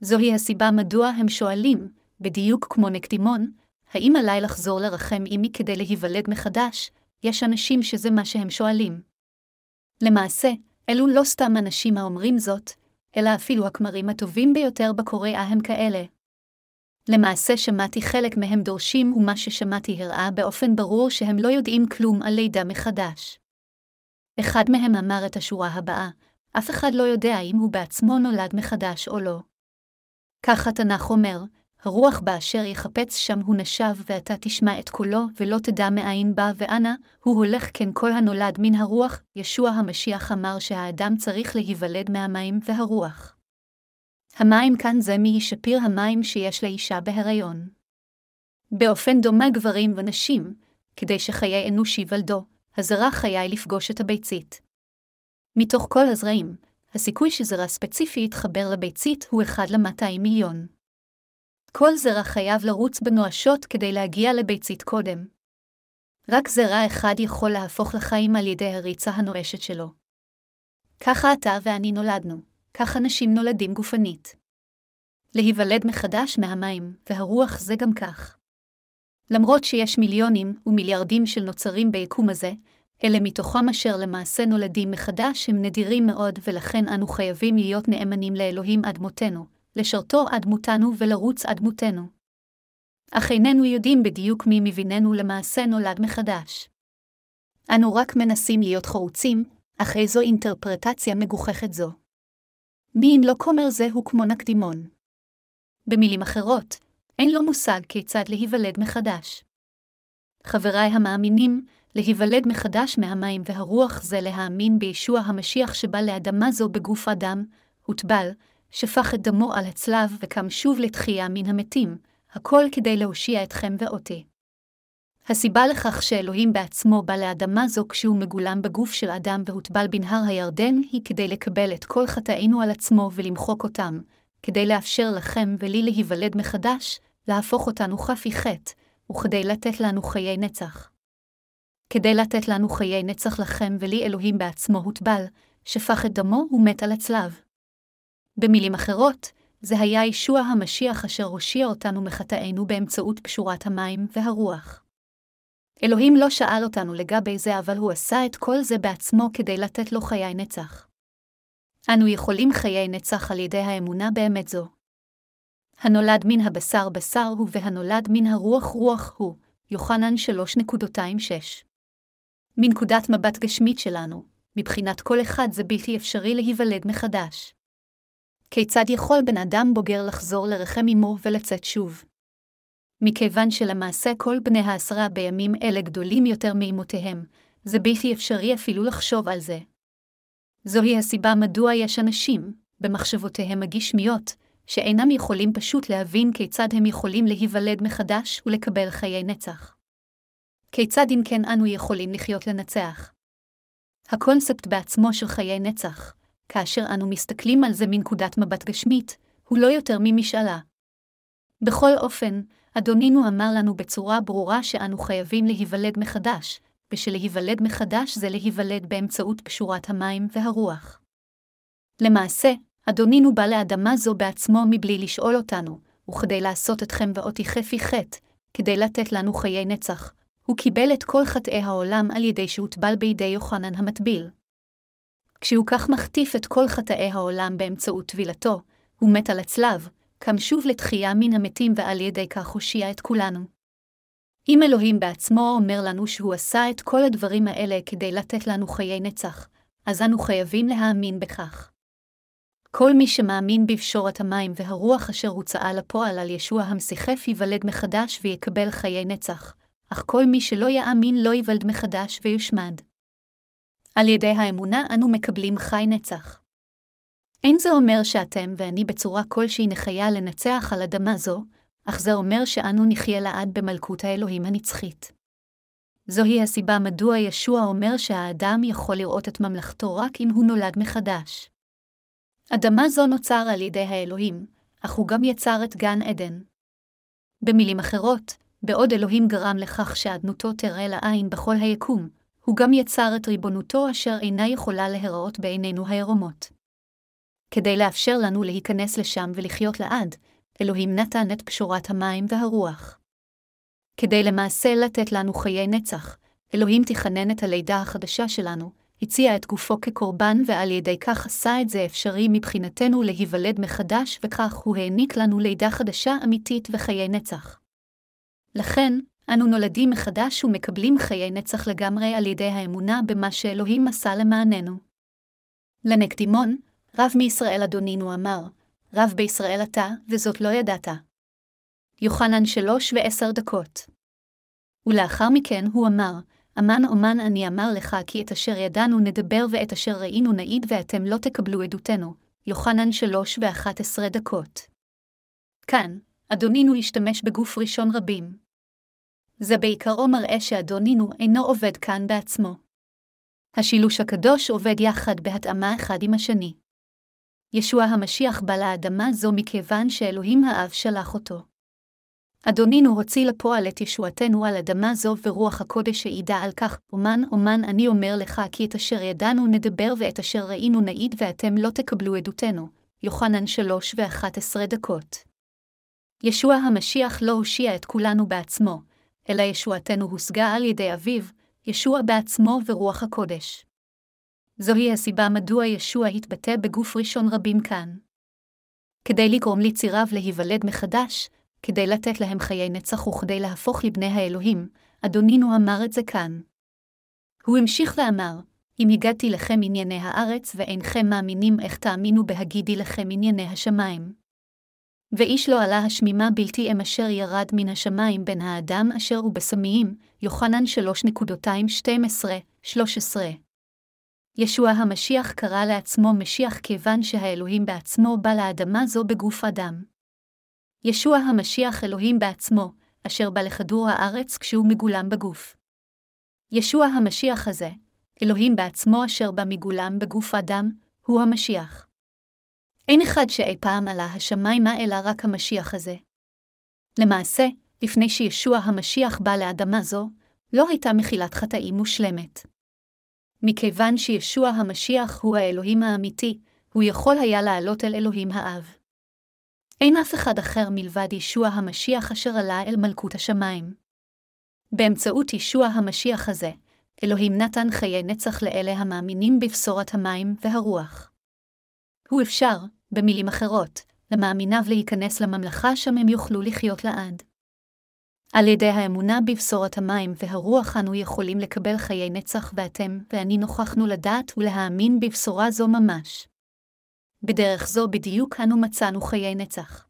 זוהי הסיבה מדוע הם שואלים, בדיוק כמו נקדימון, האם עליי לחזור לרחם עמי כדי להיוולד מחדש? יש אנשים שזה מה שהם שואלים. למעשה, אלו לא סתם אנשים האומרים זאת, אלא אפילו הכמרים הטובים ביותר בקוריאה הם כאלה. למעשה שמעתי חלק מהם דורשים ומה ששמעתי הראה באופן ברור שהם לא יודעים כלום על לידה מחדש. אחד מהם אמר את השורה הבאה, אף אחד לא יודע אם הוא בעצמו נולד מחדש או לא. כך התנ"ך אומר, הרוח באשר יחפץ שם הוא נשב, ואתה תשמע את קולו, ולא תדע מאין בא, ואנה, הוא הולך כן כל הנולד מן הרוח, ישוע המשיח אמר שהאדם צריך להיוולד מהמים והרוח. המים כאן זה מי שפיר המים שיש לאישה בהיריון. באופן דומה גברים ונשים, כדי שחיי אנוש ייוולדו, הזרע חיי לפגוש את הביצית. מתוך כל הזרעים, הסיכוי שזרע ספציפי יתחבר לביצית הוא 1 ל-200 מיליון. כל זרע חייב לרוץ בנואשות כדי להגיע לביצית קודם. רק זרע אחד יכול להפוך לחיים על ידי הריצה הנואשת שלו. ככה אתה ואני נולדנו, כך אנשים נולדים גופנית. להיוולד מחדש מהמים, והרוח זה גם כך. למרות שיש מיליונים ומיליארדים של נוצרים ביקום הזה, אלה מתוכם אשר למעשה נולדים מחדש הם נדירים מאוד ולכן אנו חייבים להיות נאמנים לאלוהים עד מותנו, לשרתו עד מותנו ולרוץ עד מותנו. אך איננו יודעים בדיוק מי מביננו למעשה נולד מחדש. אנו רק מנסים להיות חרוצים, אך איזו אינטרפרטציה מגוחכת זו. מי אם לא כומר זה הוא כמו נקדימון. במילים אחרות, אין לו מושג כיצד להיוולד מחדש. חבריי המאמינים, להיוולד מחדש מהמים והרוח זה להאמין בישוע המשיח שבא לאדמה זו בגוף אדם, הוטבל, שפך את דמו על הצלב וקם שוב לתחייה מן המתים, הכל כדי להושיע אתכם ואותי. הסיבה לכך שאלוהים בעצמו בא לאדמה זו כשהוא מגולם בגוף של אדם והוטבל בנהר הירדן, היא כדי לקבל את כל חטאינו על עצמו ולמחוק אותם, כדי לאפשר לכם ולי להיוולד מחדש, להפוך אותנו חפי חטא, וכדי לתת לנו חיי נצח. כדי לתת לנו חיי נצח לכם ולי אלוהים בעצמו הוטבל, שפך את דמו ומת על הצלב. במילים אחרות, זה היה ישוע המשיח אשר הושיע אותנו מחטאינו באמצעות פשורת המים והרוח. אלוהים לא שאל אותנו לגבי זה, אבל הוא עשה את כל זה בעצמו כדי לתת לו חיי נצח. אנו יכולים חיי נצח על ידי האמונה באמת זו. הנולד מן הבשר בשר הוא והנולד מן הרוח רוח הוא, יוחנן 3.26. מנקודת מבט גשמית שלנו, מבחינת כל אחד זה בלתי אפשרי להיוולד מחדש. כיצד יכול בן אדם בוגר לחזור לרחם אמו ולצאת שוב? מכיוון שלמעשה כל בני העשרה בימים אלה גדולים יותר מאמותיהם, זה בלתי אפשרי אפילו לחשוב על זה. זוהי הסיבה מדוע יש אנשים, במחשבותיהם הגשמיות, שאינם יכולים פשוט להבין כיצד הם יכולים להיוולד מחדש ולקבל חיי נצח. כיצד אם כן אנו יכולים לחיות לנצח? הקונספט בעצמו של חיי נצח, כאשר אנו מסתכלים על זה מנקודת מבט גשמית, הוא לא יותר ממשאלה. בכל אופן, אדונינו אמר לנו בצורה ברורה שאנו חייבים להיוולד מחדש, ושלהיוולד מחדש זה להיוולד באמצעות פשורת המים והרוח. למעשה, אדונינו בא לאדמה זו בעצמו מבלי לשאול אותנו, וכדי לעשות אתכם ואותי חפי חטא, כדי לתת לנו חיי נצח, הוא קיבל את כל חטאי העולם על ידי שהוטבל בידי יוחנן המטביל. כשהוא כך מחטיף את כל חטאי העולם באמצעות טבילתו, הוא מת על הצלב, קם שוב לתחייה מן המתים ועל ידי כך הושיע את כולנו. אם אלוהים בעצמו אומר לנו שהוא עשה את כל הדברים האלה כדי לתת לנו חיי נצח, אז אנו חייבים להאמין בכך. כל מי שמאמין בפשורת המים והרוח אשר הוצאה לפועל על ישוע המשיחף ייוולד מחדש ויקבל חיי נצח, אך כל מי שלא יאמין לא ייוולד מחדש ויושמד. על ידי האמונה אנו מקבלים חי נצח. אין זה אומר שאתם ואני בצורה כלשהי נחיה לנצח על אדמה זו, אך זה אומר שאנו נחיה לעד במלכות האלוהים הנצחית. זוהי הסיבה מדוע ישוע אומר שהאדם יכול לראות את ממלכתו רק אם הוא נולד מחדש. אדמה זו נוצר על ידי האלוהים, אך הוא גם יצר את גן עדן. במילים אחרות, בעוד אלוהים גרם לכך שאדנותו תראה לעין בכל היקום, הוא גם יצר את ריבונותו אשר אינה יכולה להיראות בעינינו העירומות. כדי לאפשר לנו להיכנס לשם ולחיות לעד, אלוהים נתן את פשורת המים והרוח. כדי למעשה לתת לנו חיי נצח, אלוהים תכנן את הלידה החדשה שלנו, הציע את גופו כקורבן ועל ידי כך עשה את זה אפשרי מבחינתנו להיוולד מחדש וכך הוא העניק לנו לידה חדשה אמיתית וחיי נצח. לכן, אנו נולדים מחדש ומקבלים חיי נצח לגמרי על ידי האמונה במה שאלוהים עשה למעננו. לנקדימון, רב מישראל אדונינו אמר, רב בישראל אתה, וזאת לא ידעת. יוחנן שלוש ועשר דקות. ולאחר מכן הוא אמר, אמן אומן אני אמר לך כי את אשר ידענו נדבר ואת אשר ראינו נעיד ואתם לא תקבלו עדותנו. יוחנן שלוש ואחת עשרה דקות. כאן, אדונינו השתמש בגוף ראשון רבים. זה בעיקרו מראה שאדונינו אינו עובד כאן בעצמו. השילוש הקדוש עובד יחד בהתאמה אחד עם השני. ישוע המשיח בא לאדמה זו מכיוון שאלוהים האב שלח אותו. אדונינו הוציא לפועל את ישועתנו על אדמה זו ורוח הקודש העידה על כך, אומן אומן אני אומר לך כי את אשר ידענו נדבר ואת אשר ראינו נעיד ואתם לא תקבלו עדותנו. יוחנן שלוש ואחת עשרה דקות. ישוע המשיח לא הושיע את כולנו בעצמו, אלא ישועתנו הושגה על ידי אביו, ישוע בעצמו ורוח הקודש. זוהי הסיבה מדוע ישוע התבטא בגוף ראשון רבים כאן. כדי לגרום ליציריו להיוולד מחדש, כדי לתת להם חיי נצח וכדי להפוך לבני האלוהים, אדונינו אמר את זה כאן. הוא המשיך ואמר, אם הגדתי לכם ענייני הארץ ואינכם מאמינים איך תאמינו בהגידי לכם ענייני השמיים. ואיש לא עלה השמימה בלתי אם אשר ירד מן השמיים בין האדם אשר הוא בסמיים, יוחנן 3.12-13. ישוע המשיח קרא לעצמו משיח כיוון שהאלוהים בעצמו בא לאדמה זו בגוף אדם. ישוע המשיח אלוהים בעצמו, אשר בא לכדור הארץ כשהוא מגולם בגוף. ישוע המשיח הזה, אלוהים בעצמו אשר בא מגולם בגוף אדם, הוא המשיח. אין אחד שאי פעם עלה השמיימה אלא רק המשיח הזה. למעשה, לפני שישוע המשיח בא לאדמה זו, לא הייתה מחילת חטאים מושלמת. מכיוון שישוע המשיח הוא האלוהים האמיתי, הוא יכול היה לעלות אל אלוהים האב. אין אף אחד אחר מלבד ישוע המשיח אשר עלה אל מלכות השמיים. באמצעות ישוע המשיח הזה, אלוהים נתן חיי נצח לאלה המאמינים בבשורת המים והרוח. הוא אפשר, במילים אחרות, למאמיניו להיכנס לממלכה שם הם יוכלו לחיות לעד. על ידי האמונה בבשורת המים והרוח אנו יכולים לקבל חיי נצח ואתם ואני נוכחנו לדעת ולהאמין בבשורה זו ממש. בדרך זו בדיוק אנו מצאנו חיי נצח.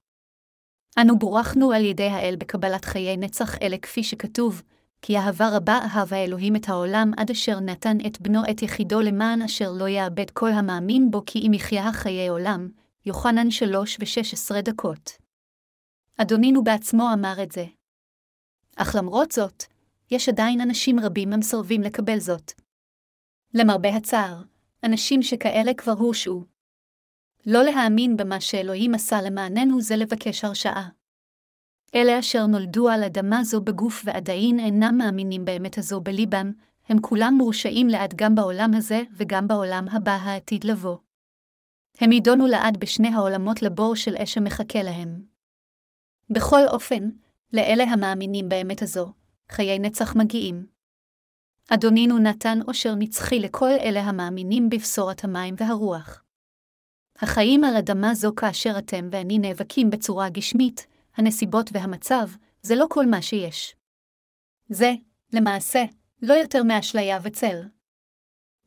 אנו בורכנו על ידי האל בקבלת חיי נצח אלה כפי שכתוב, כי אהבה רבה אהב האלוהים את העולם עד אשר נתן את בנו את יחידו למען אשר לא יאבד כל המאמין בו כי אם יחיה חיי עולם, יוחנן שלוש ושש עשרה דקות. אדונינו בעצמו אמר את זה. אך למרות זאת, יש עדיין אנשים רבים המסרבים לקבל זאת. למרבה הצער, אנשים שכאלה כבר הורשעו, לא להאמין במה שאלוהים עשה למעננו זה לבקש הרשעה. אלה אשר נולדו על אדמה זו בגוף ועדיין אינם מאמינים באמת הזו בליבם, הם כולם מורשעים לעד גם בעולם הזה וגם בעולם הבא העתיד לבוא. הם יידונו לעד בשני העולמות לבור של אש המחכה להם. בכל אופן, לאלה המאמינים באמת הזו, חיי נצח מגיעים. אדונינו נתן עושר נצחי לכל אלה המאמינים בבשורת המים והרוח. החיים על אדמה זו כאשר אתם ואני נאבקים בצורה גשמית, הנסיבות והמצב, זה לא כל מה שיש. זה, למעשה, לא יותר מאשליה וצל.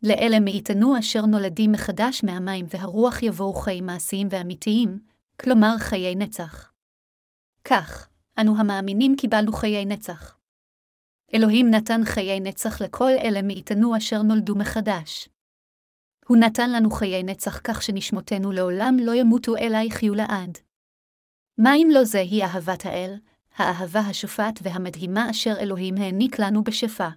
לאלה מאיתנו אשר נולדים מחדש מהמים והרוח יבואו חיים מעשיים ואמיתיים, כלומר חיי נצח. כך, אנו המאמינים קיבלנו חיי נצח. אלוהים נתן חיי נצח לכל אלה מאיתנו אשר נולדו מחדש. הוא נתן לנו חיי נצח כך שנשמותינו לעולם לא ימותו אלא יחיו לעד. מה אם לא זהי אהבת האל, האהבה השופעת והמדהימה אשר אלוהים העניק לנו בשפע?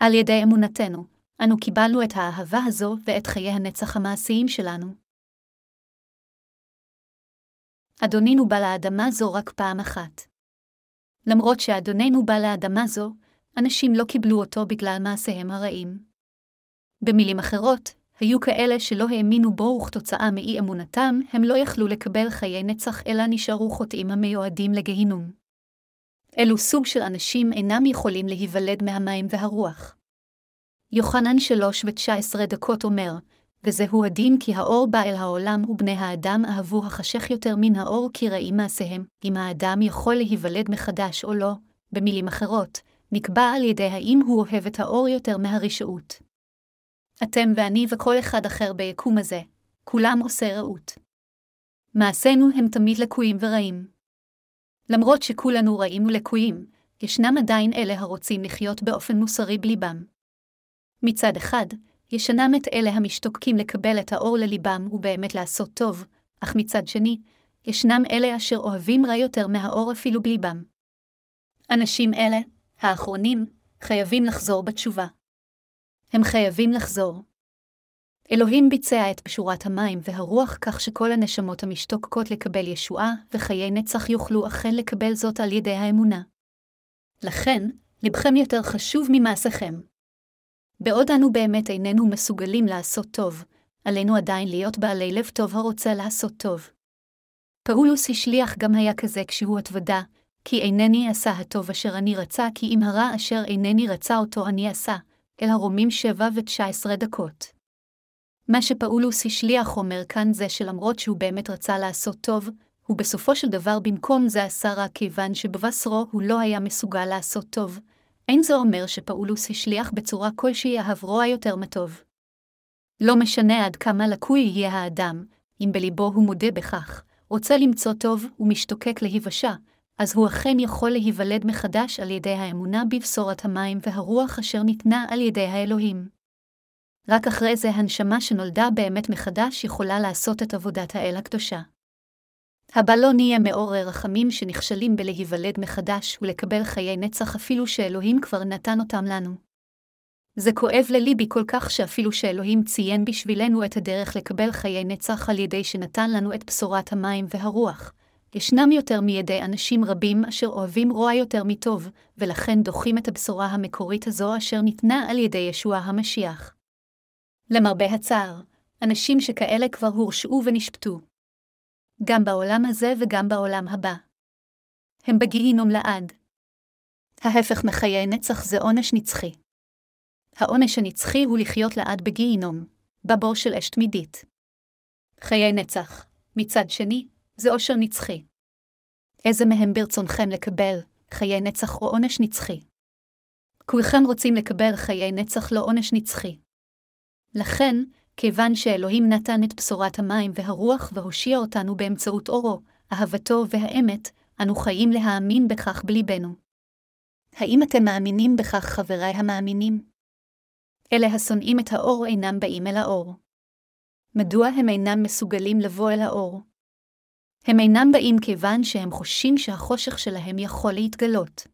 על ידי אמונתנו, אנו קיבלנו את האהבה הזו ואת חיי הנצח המעשיים שלנו. אדונינו בא לאדמה זו רק פעם אחת. למרות שאדוננו בא לאדמה זו, אנשים לא קיבלו אותו בגלל מעשיהם הרעים. במילים אחרות, היו כאלה שלא האמינו בו וכתוצאה מאי אמונתם, הם לא יכלו לקבל חיי נצח אלא נשארו חוטאים המיועדים לגהינום. אלו סוג של אנשים אינם יכולים להיוולד מהמים והרוח. יוחנן שלוש ותשע עשרה דקות אומר, וזהו הדין כי האור בא אל העולם ובני האדם אהבו החשך יותר מן האור כי רעים מעשיהם, אם האדם יכול להיוולד מחדש או לא, במילים אחרות, נקבע על ידי האם הוא אוהב את האור יותר מהרשעות. אתם ואני וכל אחד אחר ביקום הזה, כולם עושי רעות. מעשינו הם תמיד לקויים ורעים. למרות שכולנו רעים ולקויים, ישנם עדיין אלה הרוצים לחיות באופן מוסרי בליבם. מצד אחד, ישנם את אלה המשתוקקים לקבל את האור לליבם ובאמת לעשות טוב, אך מצד שני, ישנם אלה אשר אוהבים רע יותר מהאור אפילו בליבם. אנשים אלה, האחרונים, חייבים לחזור בתשובה. הם חייבים לחזור. אלוהים ביצע את פשורת המים והרוח כך שכל הנשמות המשתוקקות לקבל ישועה וחיי נצח יוכלו אכן לקבל זאת על ידי האמונה. לכן, לבכם יותר חשוב ממעשיכם. בעוד אנו באמת איננו מסוגלים לעשות טוב, עלינו עדיין להיות בעלי לב טוב הרוצה לעשות טוב. פאולוס השליח גם היה כזה כשהוא התוודה, כי אינני עשה הטוב אשר אני רצה, כי אם הרע אשר אינני רצה אותו אני עשה, אל הרומים שבע ותשע עשרה דקות. מה שפאולוס השליח אומר כאן זה שלמרות שהוא באמת רצה לעשות טוב, הוא בסופו של דבר במקום זה עשה רע כיוון שבבשרו הוא לא היה מסוגל לעשות טוב, אין זה אומר שפאולוס השליח בצורה כלשהי אהב יותר מטוב. לא משנה עד כמה לקוי יהיה האדם, אם בליבו הוא מודה בכך, רוצה למצוא טוב ומשתוקק להיוושע, אז הוא אכן יכול להיוולד מחדש על ידי האמונה בבשורת המים והרוח אשר ניתנה על ידי האלוהים. רק אחרי זה הנשמה שנולדה באמת מחדש יכולה לעשות את עבודת האל הקדושה. הבא לא נהיה מעורר רחמים שנכשלים בלהיוולד מחדש ולקבל חיי נצח אפילו שאלוהים כבר נתן אותם לנו. זה כואב לליבי כל כך שאפילו שאלוהים ציין בשבילנו את הדרך לקבל חיי נצח על ידי שנתן לנו את בשורת המים והרוח. ישנם יותר מידי אנשים רבים אשר אוהבים רוע יותר מטוב, ולכן דוחים את הבשורה המקורית הזו אשר ניתנה על ידי ישוע המשיח. למרבה הצער, אנשים שכאלה כבר הורשעו ונשפטו. גם בעולם הזה וגם בעולם הבא. הם בגיהינום לעד. ההפך מחיי נצח זה עונש נצחי. העונש הנצחי הוא לחיות לעד בגיהינום, בבור של אש תמידית. חיי נצח, מצד שני, זה עושר נצחי. איזה מהם ברצונכם לקבל, חיי נצח או עונש נצחי? כולכם רוצים לקבל חיי נצח לא עונש נצחי. לכן, כיוון שאלוהים נתן את בשורת המים והרוח והושיע אותנו באמצעות אורו, אהבתו והאמת, אנו חיים להאמין בכך בליבנו. האם אתם מאמינים בכך, חבריי המאמינים? אלה השונאים את האור אינם באים אל האור. מדוע הם אינם מסוגלים לבוא אל האור? הם אינם באים כיוון שהם חוששים שהחושך שלהם יכול להתגלות.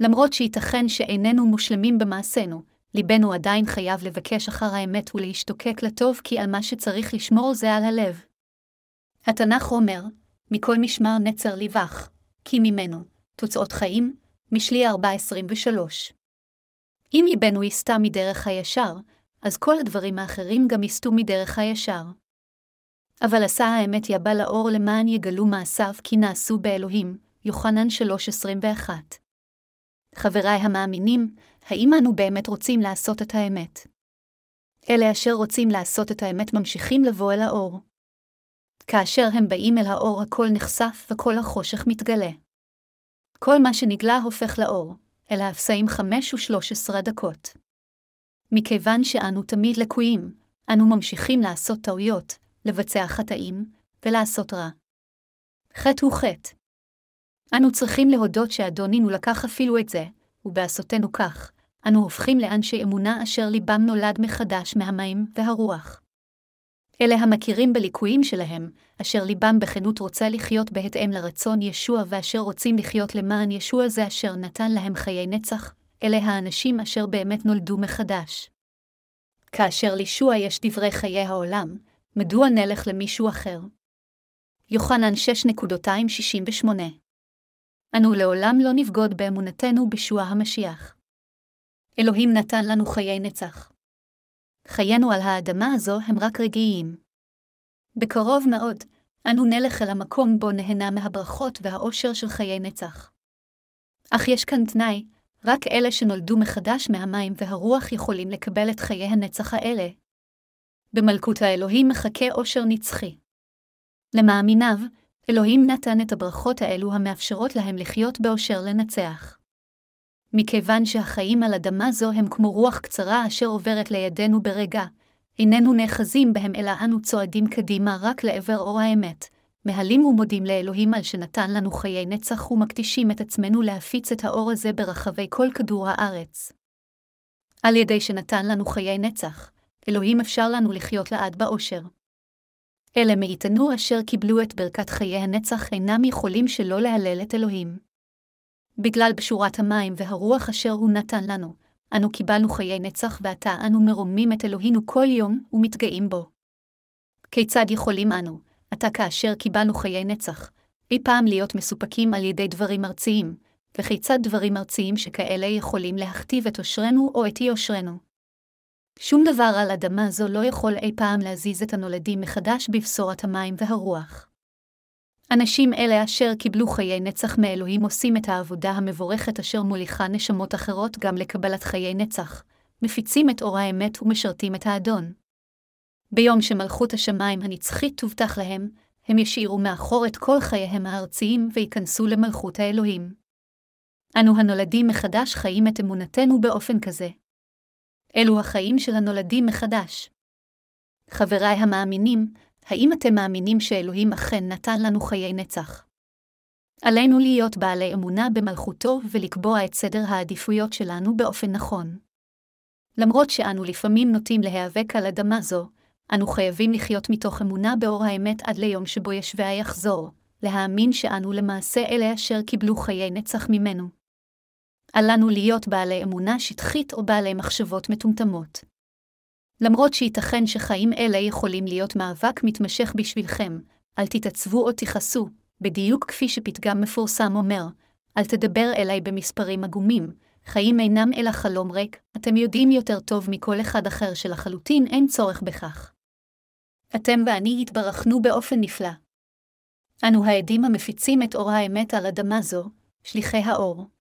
למרות שייתכן שאיננו מושלמים במעשינו, ליבנו עדיין חייב לבקש אחר האמת ולהשתוקק לטוב כי על מה שצריך לשמור זה על הלב. התנ"ך אומר, מכל משמר נצר לבך, כי ממנו, תוצאות חיים, משלי 4.23. אם ליבנו יסטה מדרך הישר, אז כל הדברים האחרים גם יסטו מדרך הישר. אבל עשה האמת יבא לאור למען יגלו מעשיו כי נעשו באלוהים, יוחנן 3.21. חבריי המאמינים, האם אנו באמת רוצים לעשות את האמת? אלה אשר רוצים לעשות את האמת ממשיכים לבוא אל האור. כאשר הם באים אל האור הכל נחשף וכל החושך מתגלה. כל מה שנגלה הופך לאור, אל האפסאים חמש ושלוש עשרה דקות. מכיוון שאנו תמיד לקויים, אנו ממשיכים לעשות טעויות, לבצע חטאים, ולעשות רע. חטא הוא חטא. אנו צריכים להודות שאדונינו לקח אפילו את זה, ובעשותנו כך, אנו הופכים לאנשי אמונה אשר ליבם נולד מחדש מהמים והרוח. אלה המכירים בליקויים שלהם, אשר ליבם בכנות רוצה לחיות בהתאם לרצון ישוע ואשר רוצים לחיות למען ישוע זה אשר נתן להם חיי נצח, אלה האנשים אשר באמת נולדו מחדש. כאשר לישוע יש דברי חיי העולם, מדוע נלך למישהו אחר? יוחנן 6.268 אנו לעולם לא נבגוד באמונתנו בישוע המשיח. אלוהים נתן לנו חיי נצח. חיינו על האדמה הזו הם רק רגעיים. בקרוב מאוד, אנו נלך אל המקום בו נהנה מהברכות והאושר של חיי נצח. אך יש כאן תנאי, רק אלה שנולדו מחדש מהמים והרוח יכולים לקבל את חיי הנצח האלה. במלכות האלוהים מחכה אושר נצחי. למאמיניו, אלוהים נתן את הברכות האלו המאפשרות להם לחיות באושר לנצח. מכיוון שהחיים על אדמה זו הם כמו רוח קצרה אשר עוברת לידינו ברגע, איננו נאחזים בהם אלא אנו צועדים קדימה רק לעבר אור האמת, מהלים ומודים לאלוהים על שנתן לנו חיי נצח ומקדישים את עצמנו להפיץ את האור הזה ברחבי כל כדור הארץ. על ידי שנתן לנו חיי נצח, אלוהים אפשר לנו לחיות לעד באושר. אלה מאיתנו אשר קיבלו את ברכת חיי הנצח אינם יכולים שלא להלל את אלוהים. בגלל בשורת המים והרוח אשר הוא נתן לנו, אנו קיבלנו חיי נצח ועתה אנו מרומים את אלוהינו כל יום ומתגאים בו. כיצד יכולים אנו, עתה כאשר קיבלנו חיי נצח, אי פעם להיות מסופקים על ידי דברים ארציים, וכיצד דברים ארציים שכאלה יכולים להכתיב את עושרנו או את אי-עושרנו. שום דבר על אדמה זו לא יכול אי פעם להזיז את הנולדים מחדש בבשורת המים והרוח. אנשים אלה אשר קיבלו חיי נצח מאלוהים עושים את העבודה המבורכת אשר מוליכה נשמות אחרות גם לקבלת חיי נצח, מפיצים את אור האמת ומשרתים את האדון. ביום שמלכות השמיים הנצחית תובטח להם, הם ישאירו מאחור את כל חייהם הארציים וייכנסו למלכות האלוהים. אנו הנולדים מחדש חיים את אמונתנו באופן כזה. אלו החיים של הנולדים מחדש. חבריי המאמינים, האם אתם מאמינים שאלוהים אכן נתן לנו חיי נצח? עלינו להיות בעלי אמונה במלכותו ולקבוע את סדר העדיפויות שלנו באופן נכון. למרות שאנו לפעמים נוטים להיאבק על אדמה זו, אנו חייבים לחיות מתוך אמונה באור האמת עד ליום שבו ישביה יחזור, להאמין שאנו למעשה אלה אשר קיבלו חיי נצח ממנו. אל לנו להיות בעלי אמונה שטחית או בעלי מחשבות מטומטמות. למרות שייתכן שחיים אלה יכולים להיות מאבק מתמשך בשבילכם, אל תתעצבו או תכעסו, בדיוק כפי שפתגם מפורסם אומר, אל תדבר אליי במספרים עגומים, חיים אינם אלא חלום ריק, אתם יודעים יותר טוב מכל אחד אחר שלחלוטין אין צורך בכך. אתם ואני התברכנו באופן נפלא. אנו העדים המפיצים את אור האמת על אדמה זו, שליחי האור.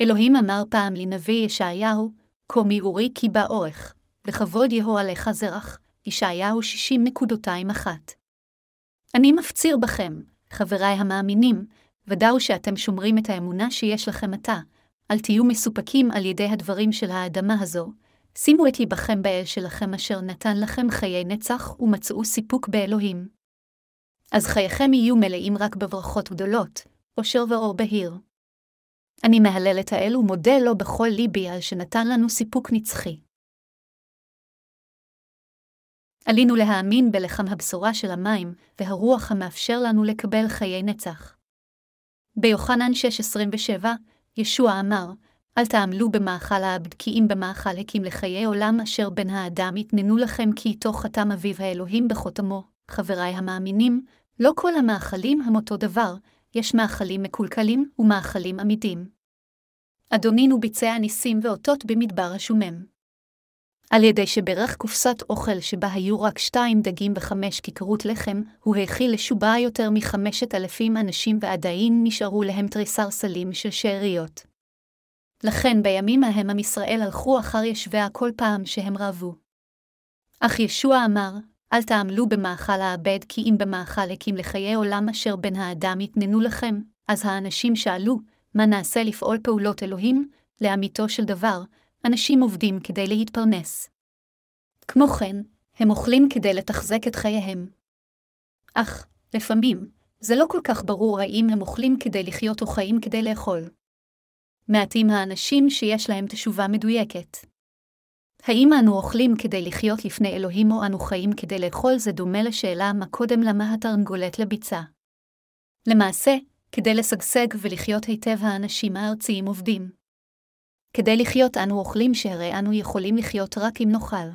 אלוהים אמר פעם לנביא ישעיהו, כה מאורי כי בא אורך, וכבוד יהו עליך זרח, ישעיהו 60.21. אני מפציר בכם, חבריי המאמינים, ודאו שאתם שומרים את האמונה שיש לכם עתה, אל תהיו מסופקים על ידי הדברים של האדמה הזו, שימו את ליבכם באל שלכם אשר נתן לכם חיי נצח ומצאו סיפוק באלוהים. אז חייכם יהיו מלאים רק בברכות גדולות, אושר ואור בהיר. אני מהלל את האל ומודה לו בכל ליבי על שנתן לנו סיפוק נצחי. עלינו להאמין בלחם הבשורה של המים, והרוח המאפשר לנו לקבל חיי נצח. ביוחנן 6.27, ישוע אמר, אל תעמלו במאכל העבד, כי אם במאכל הקים לחיי עולם אשר בן האדם יתננו לכם, כי איתו חתם אביו האלוהים בחותמו. חבריי המאמינים, לא כל המאכלים הם אותו דבר, יש מאכלים מקולקלים ומאכלים עמידים. אדונינו ביצע ניסים ואותות במדבר השומם. על ידי שברך קופסת אוכל שבה היו רק שתיים דגים וחמש כיכרות לחם, הוא האכיל לשובה יותר מחמשת אלפים אנשים ועדיין נשארו להם תריסר סלים של שאריות. לכן בימים ההם עם ישראל הלכו אחר ישביה כל פעם שהם רבו. אך ישוע אמר, אל תעמלו במאכל האבד, כי אם במאכל הקים לחיי עולם אשר בן האדם יתננו לכם, אז האנשים שאלו, מה נעשה לפעול פעולות אלוהים, לאמיתו של דבר, אנשים עובדים כדי להתפרנס. כמו כן, הם אוכלים כדי לתחזק את חייהם. אך, לפעמים, זה לא כל כך ברור האם הם אוכלים כדי לחיות או חיים כדי לאכול. מעטים האנשים שיש להם תשובה מדויקת. האם אנו אוכלים כדי לחיות לפני אלוהים או אנו חיים כדי לאכול זה דומה לשאלה מה קודם למה התרנגולת לביצה. למעשה, כדי לשגשג ולחיות היטב האנשים הארציים עובדים. כדי לחיות אנו אוכלים שהרי אנו יכולים לחיות רק אם נאכל.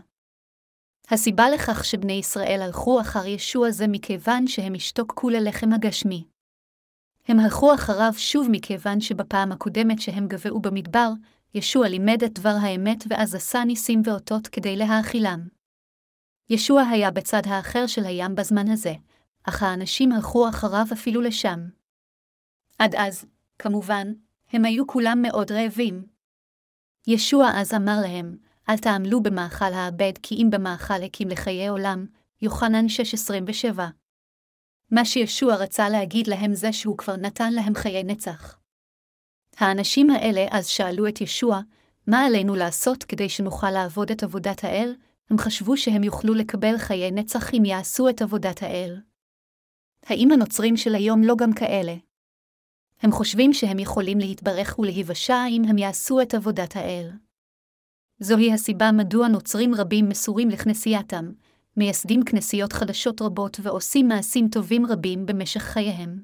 הסיבה לכך שבני ישראל הלכו אחר ישוע זה מכיוון שהם השתוקקו ללחם הגשמי. הם הלכו אחריו שוב מכיוון שבפעם הקודמת שהם גבעו במדבר, ישוע לימד את דבר האמת ואז עשה ניסים ואותות כדי להאכילם. ישוע היה בצד האחר של הים בזמן הזה, אך האנשים הלכו אחריו אפילו לשם. עד אז, כמובן, הם היו כולם מאוד רעבים. ישוע אז אמר להם, אל תעמלו במאכל האבד כי אם במאכל הקים לחיי עולם, יוחנן 6.27. מה שישוע רצה להגיד להם זה שהוא כבר נתן להם חיי נצח. האנשים האלה אז שאלו את ישוע, מה עלינו לעשות כדי שנוכל לעבוד את עבודת האל? הם חשבו שהם יוכלו לקבל חיי נצח אם יעשו את עבודת האל. האם הנוצרים של היום לא גם כאלה? הם חושבים שהם יכולים להתברך ולהיוושע אם הם יעשו את עבודת האל. זוהי הסיבה מדוע נוצרים רבים מסורים לכנסייתם, מייסדים כנסיות חדשות רבות ועושים מעשים טובים רבים במשך חייהם.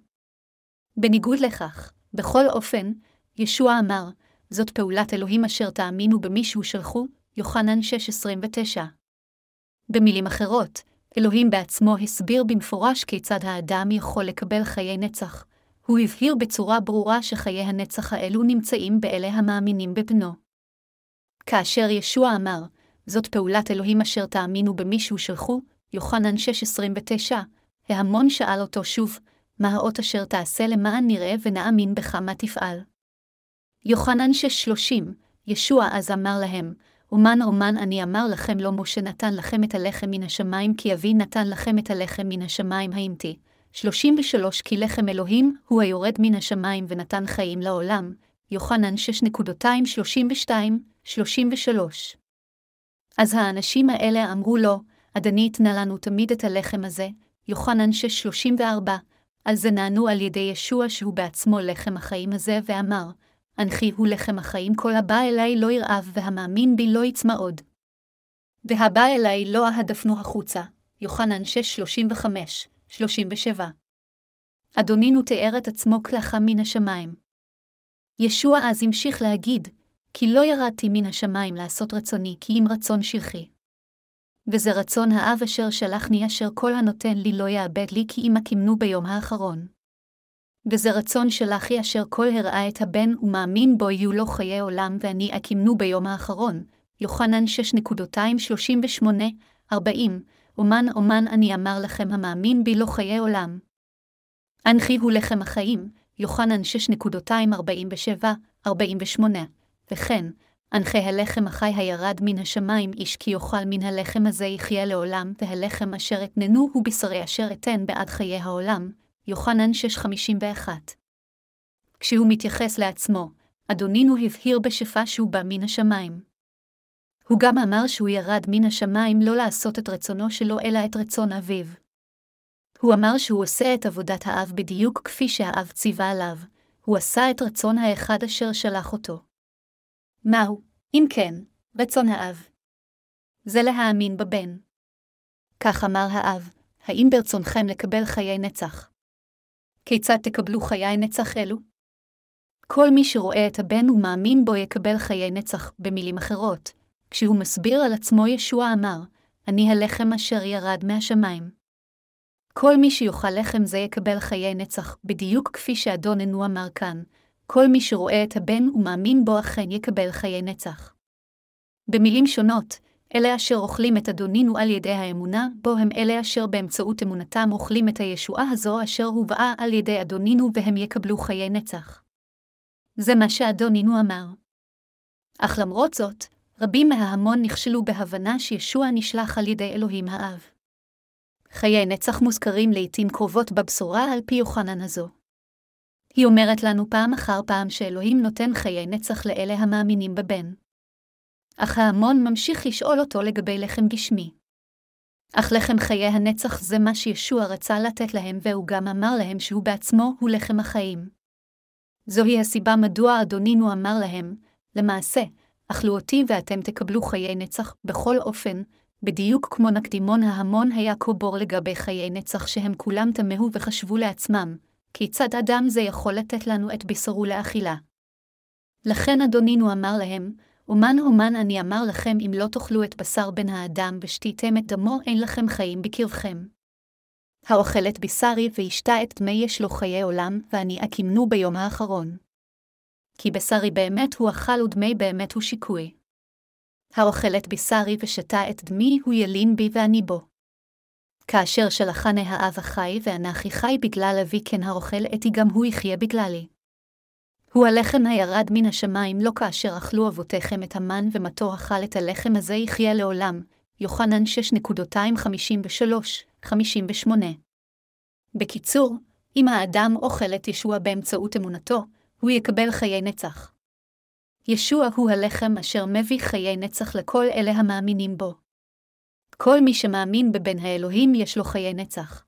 בניגוד לכך, בכל אופן, ישוע אמר, זאת פעולת אלוהים אשר תאמינו במי שהוא שלחו, יוחנן 6.29. במילים אחרות, אלוהים בעצמו הסביר במפורש כיצד האדם יכול לקבל חיי נצח. הוא הבהיר בצורה ברורה שחיי הנצח האלו נמצאים באלה המאמינים בבנו. כאשר ישוע אמר, זאת פעולת אלוהים אשר תאמינו במי שהוא שלחו, יוחנן 6.29, ההמון שאל אותו שוב, מה האות אשר תעשה למען נראה ונאמין בך מה תפעל. יוחנן 6.30, ישוע אז אמר להם, אומן אומן אני אמר לכם לא משה נתן לכם את הלחם מן השמיים, כי אבי נתן לכם את הלחם מן השמיים האמתי. 33 כי לחם אלוהים הוא היורד מן השמיים ונתן חיים לעולם. יוחנן 6.32, 33. אז האנשים האלה אמרו לו, אדני תנה לנו תמיד את הלחם הזה, יוחנן 6.34, על זה נענו על ידי ישוע שהוא בעצמו לחם החיים הזה, ואמר, אנכי הוא לחם החיים, כל הבא אליי לא ירעב, והמאמין בי לא יצמא עוד. והבא אליי לא אהדפנו החוצה, יוחנן 6.35, 37. אדונינו תיאר את עצמו כלכה מן השמיים. ישוע אז המשיך להגיד, כי לא ירדתי מן השמיים לעשות רצוני, כי אם רצון שלחי. וזה רצון האב אשר שלחני אשר כל הנותן לי לא יאבד לי, כי אם אקימנו ביום האחרון. וזה רצון שלחי אשר כל הראה את הבן ומאמין בו יהיו לו חיי עולם, ואני אקימנו ביום האחרון. יוחנן 6.38, 40, אומן אומן אני אמר לכם המאמין בי לא חיי עולם. אנכי הוא לחם החיים, יוחנן 6.247, 48. וכן, אנכי הלחם החי הירד מן השמיים איש כי יאכל מן הלחם הזה יחיה לעולם, והלחם אשר אתננו הוא בשרי אשר אתן בעד חיי העולם, יוחנן 6.51. כשהוא מתייחס לעצמו, אדונינו הבהיר בשפע שהוא בא מן השמיים. הוא גם אמר שהוא ירד מן השמיים לא לעשות את רצונו שלו, אלא את רצון אביו. הוא אמר שהוא עושה את עבודת האב בדיוק כפי שהאב ציווה עליו, הוא עשה את רצון האחד אשר שלח אותו. מהו, אם כן, רצון האב? זה להאמין בבן. כך אמר האב, האם ברצונכם לקבל חיי נצח? כיצד תקבלו חיי נצח אלו? כל מי שרואה את הבן ומאמין בו יקבל חיי נצח, במילים אחרות. כשהוא מסביר על עצמו, ישוע אמר, אני הלחם אשר ירד מהשמיים. כל מי שיאכל לחם זה יקבל חיי נצח, בדיוק כפי שאדוננו אמר כאן. כל מי שרואה את הבן ומאמין בו אכן יקבל חיי נצח. במילים שונות, אלה אשר אוכלים את אדונינו על ידי האמונה, בו הם אלה אשר באמצעות אמונתם אוכלים את הישועה הזו אשר הובאה על ידי אדונינו והם יקבלו חיי נצח. זה מה שאדונינו אמר. אך למרות זאת, רבים מההמון נכשלו בהבנה שישוע נשלח על ידי אלוהים האב. חיי נצח מוזכרים לעתים קרובות בבשורה על פי יוחנן הזו. היא אומרת לנו פעם אחר פעם שאלוהים נותן חיי נצח לאלה המאמינים בבן. אך ההמון ממשיך לשאול אותו לגבי לחם גשמי. אך לחם חיי הנצח זה מה שישוע רצה לתת להם, והוא גם אמר להם שהוא בעצמו הוא לחם החיים. זוהי הסיבה מדוע אדונינו אמר להם, למעשה, אכלו אותי ואתם תקבלו חיי נצח, בכל אופן, בדיוק כמו נקדימון ההמון היה קובור לגבי חיי נצח שהם כולם תמהו וחשבו לעצמם, כיצד אדם זה יכול לתת לנו את בשרו לאכילה? לכן אדונינו אמר להם, אומן אומן אני אמר לכם אם לא תאכלו את בשר בן האדם ושתיתם את דמו, אין לכם חיים בקרבכם. האוכל את בשרי וישתה את דמי יש לו חיי עולם, ואני אקימנו ביום האחרון. כי בשרי באמת הוא אכל ודמי באמת הוא שיקוי. האוכל את בשרי ושתה את דמי הוא ילין בי ואני בו. כאשר שלחני האב החי ואנכי חי בגלל אבי כן האוכל אתי גם הוא יחיה בגללי. הוא הלחם הירד מן השמיים לא כאשר אכלו אבותיכם את המן ומתו אכל את הלחם הזה יחיה לעולם. יוחנן 6.253-58 בקיצור, אם האדם אוכל את ישוע באמצעות אמונתו, הוא יקבל חיי נצח. ישוע הוא הלחם אשר מביא חיי נצח לכל אלה המאמינים בו. כל מי שמאמין בבן האלוהים יש לו חיי נצח.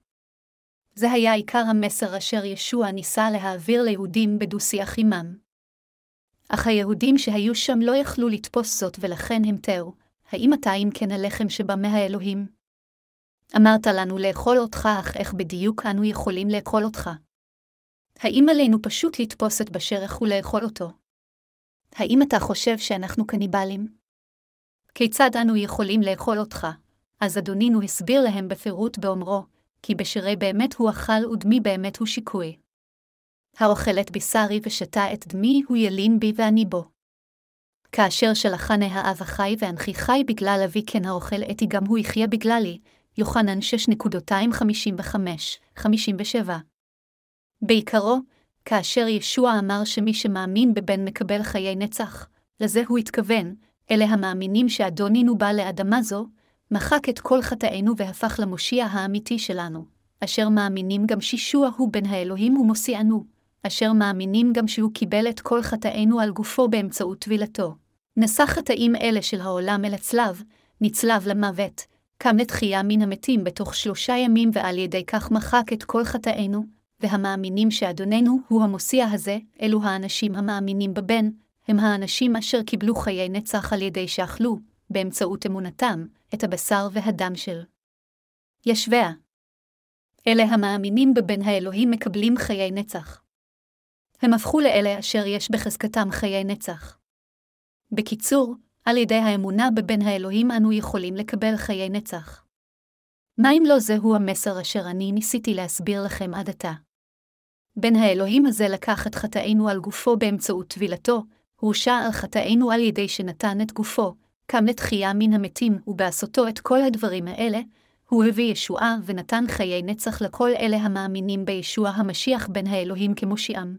זה היה עיקר המסר אשר ישוע ניסה להעביר ליהודים בדו-שיח עמם. אך היהודים שהיו שם לא יכלו לתפוס זאת ולכן תהו, האם אתה אם כן הלחם שבא מהאלוהים? אמרת לנו לאכול אותך, אך איך בדיוק אנו יכולים לאכול אותך? האם עלינו פשוט לתפוס את בשרך ולאכול אותו? האם אתה חושב שאנחנו קניבלים? כיצד אנו יכולים לאכול אותך? אז אדונינו הסביר להם בפירוט באומרו, כי בשרי באמת הוא אכל ודמי באמת הוא שיקוי. האוכל את בשרי ושתה את דמי הוא ילין בי ואני בו. כאשר שלחני האב החי ואנכי חי בגלל אבי כן האוכל אתי גם הוא יחיה בגללי, יוחנן 6.255-57. בעיקרו, כאשר ישוע אמר שמי שמאמין בבן מקבל חיי נצח, לזה הוא התכוון, אלה המאמינים שאדונינו בא לאדמה זו, מחק את כל חטאינו והפך למושיע האמיתי שלנו, אשר מאמינים גם שישוע הוא בן האלוהים ומושיענו, אשר מאמינים גם שהוא קיבל את כל חטאינו על גופו באמצעות טבילתו. נשא חטאים אלה של העולם אל הצלב, נצלב למוות, קם לתחייה מן המתים בתוך שלושה ימים ועל ידי כך מחק את כל חטאינו, והמאמינים שאדוננו הוא המושיע הזה, אלו האנשים המאמינים בבן, הם האנשים אשר קיבלו חיי נצח על ידי שאכלו, באמצעות אמונתם, את הבשר והדם של ישביה. אלה המאמינים בבן האלוהים מקבלים חיי נצח. הם הפכו לאלה אשר יש בחזקתם חיי נצח. בקיצור, על ידי האמונה בבן האלוהים אנו יכולים לקבל חיי נצח. מה אם לא זהו המסר אשר אני ניסיתי להסביר לכם עד עתה? בן האלוהים הזה לקח את חטאינו על גופו באמצעות טבילתו, הורשע על חטאינו על ידי שנתן את גופו, קם לתחייה מן המתים, ובעשותו את כל הדברים האלה, הוא הביא ישועה ונתן חיי נצח לכל אלה המאמינים בישוע המשיח בן האלוהים כמושיעם.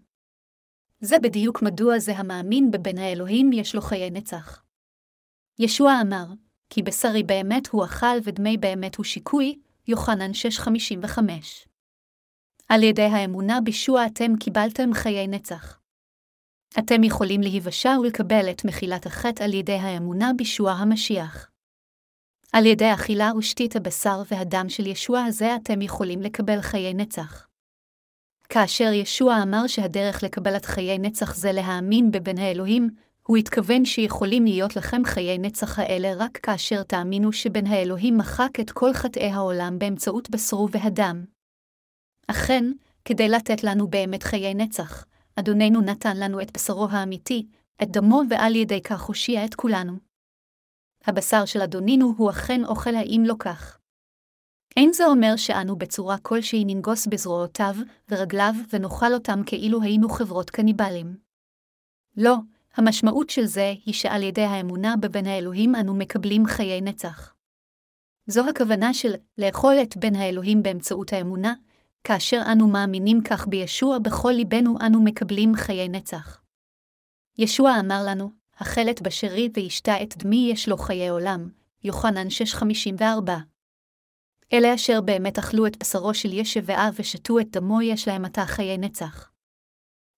זה בדיוק מדוע זה המאמין בבן האלוהים יש לו חיי נצח. ישוע אמר, כי בשרי באמת הוא אכל ודמי באמת הוא שיקוי, יוחנן 6.55. על ידי האמונה בישוע אתם קיבלתם חיי נצח. אתם יכולים להיוושע ולקבל את מחילת החטא על ידי האמונה בישוע המשיח. על ידי אכילה ושתית הבשר והדם של ישוע הזה אתם יכולים לקבל חיי נצח. כאשר ישוע אמר שהדרך לקבלת חיי נצח זה להאמין בבן האלוהים, הוא התכוון שיכולים להיות לכם חיי נצח האלה רק כאשר תאמינו שבן האלוהים מחק את כל חטאי העולם באמצעות בשרו והדם. אכן, כדי לתת לנו באמת חיי נצח, אדוננו נתן לנו את בשרו האמיתי, את דמו ועל ידי כך הושיע את כולנו. הבשר של אדונינו הוא אכן אוכל האם לא כך. אין זה אומר שאנו בצורה כלשהי ננגוס בזרועותיו ורגליו ונאכל אותם כאילו היינו חברות קניבלים. לא, המשמעות של זה היא שעל ידי האמונה בבן האלוהים אנו מקבלים חיי נצח. זו הכוונה של לאכול את בן האלוהים באמצעות האמונה, כאשר אנו מאמינים כך בישוע בכל ליבנו אנו מקבלים חיי נצח. ישוע אמר לנו, החלט בשרי וישתה את דמי יש לו חיי עולם, יוחנן 6:54. אלה אשר באמת אכלו את בשרו של ואב ושתו את דמו יש להם עתה חיי נצח.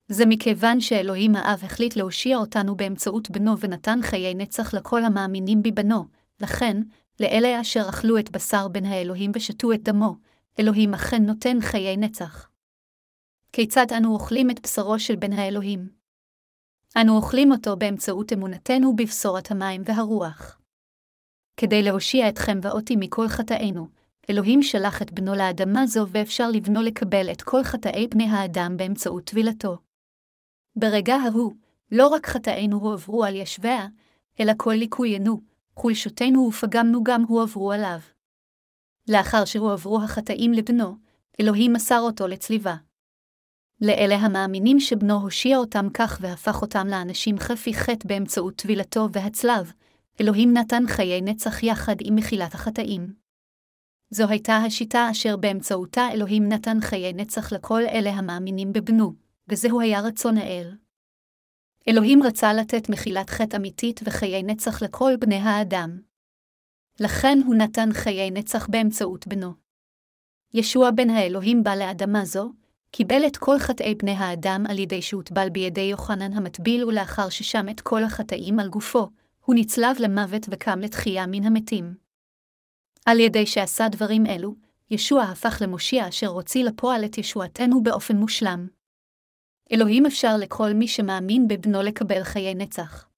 זה מכיוון שאלוהים האב החליט להושיע אותנו באמצעות בנו ונתן חיי נצח לכל המאמינים בבנו, לכן, לאלה אשר אכלו את בשר בן האלוהים ושתו את דמו, אלוהים אכן נותן חיי נצח. כיצד אנו אוכלים את בשרו של בן האלוהים? אנו אוכלים אותו באמצעות אמונתנו בבשורת המים והרוח. כדי להושיע אתכם ואותי מכל חטאינו, אלוהים שלח את בנו לאדמה זו ואפשר לבנו לקבל את כל חטאי בני האדם באמצעות טבילתו. ברגע ההוא, לא רק חטאינו הועברו על ישביה, אלא כל ליקויינו, חולשותינו ופגמנו גם הועברו עליו. לאחר שהועברו החטאים לבנו, אלוהים מסר אותו לצליבה. לאלה המאמינים שבנו הושיע אותם כך והפך אותם לאנשים חפי חטא באמצעות טבילתו והצלב, אלוהים נתן חיי נצח יחד עם מחילת החטאים. זו הייתה השיטה אשר באמצעותה אלוהים נתן חיי נצח לכל אלה המאמינים בבנו, וזהו היה רצון האל. אלוהים רצה לתת מחילת חטא אמיתית וחיי נצח לכל בני האדם. לכן הוא נתן חיי נצח באמצעות בנו. ישוע בן האלוהים בא לאדמה זו, קיבל את כל חטאי בני האדם על ידי שהוטבל בידי יוחנן המטביל ולאחר ששם את כל החטאים על גופו, הוא נצלב למוות וקם לתחייה מן המתים. על ידי שעשה דברים אלו, ישוע הפך למושיע אשר הוציא לפועל את ישועתנו באופן מושלם. אלוהים אפשר לכל מי שמאמין בבנו לקבל חיי נצח.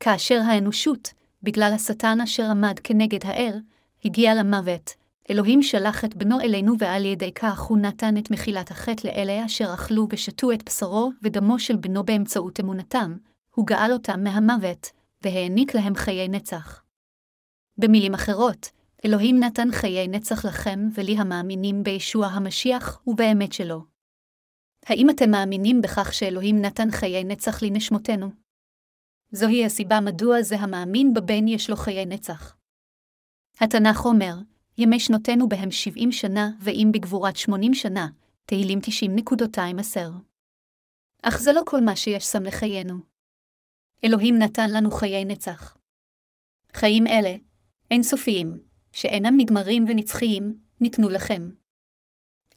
כאשר האנושות, בגלל השטן אשר עמד כנגד האל, הגיע למוות, אלוהים שלח את בנו אלינו ועל ידי כך הוא נתן את מחילת החטא לאלה אשר אכלו ושתו את בשרו ודמו של בנו באמצעות אמונתם, הוא גאל אותם מהמוות, והעניק להם חיי נצח. במילים אחרות, אלוהים נתן חיי נצח לכם ולי המאמינים בישוע המשיח ובאמת שלו. האם אתם מאמינים בכך שאלוהים נתן חיי נצח לנשמותינו? זוהי הסיבה מדוע זה המאמין בבן יש לו חיי נצח. התנ"ך אומר, ימי שנותינו בהם שבעים שנה, ואם בגבורת שמונים שנה, תהילים תשעים נקודותיים עשר. אך זה לא כל מה שיש שם לחיינו. אלוהים נתן לנו חיי נצח. חיים אלה, אינסופיים, שאינם נגמרים ונצחיים, ניתנו לכם.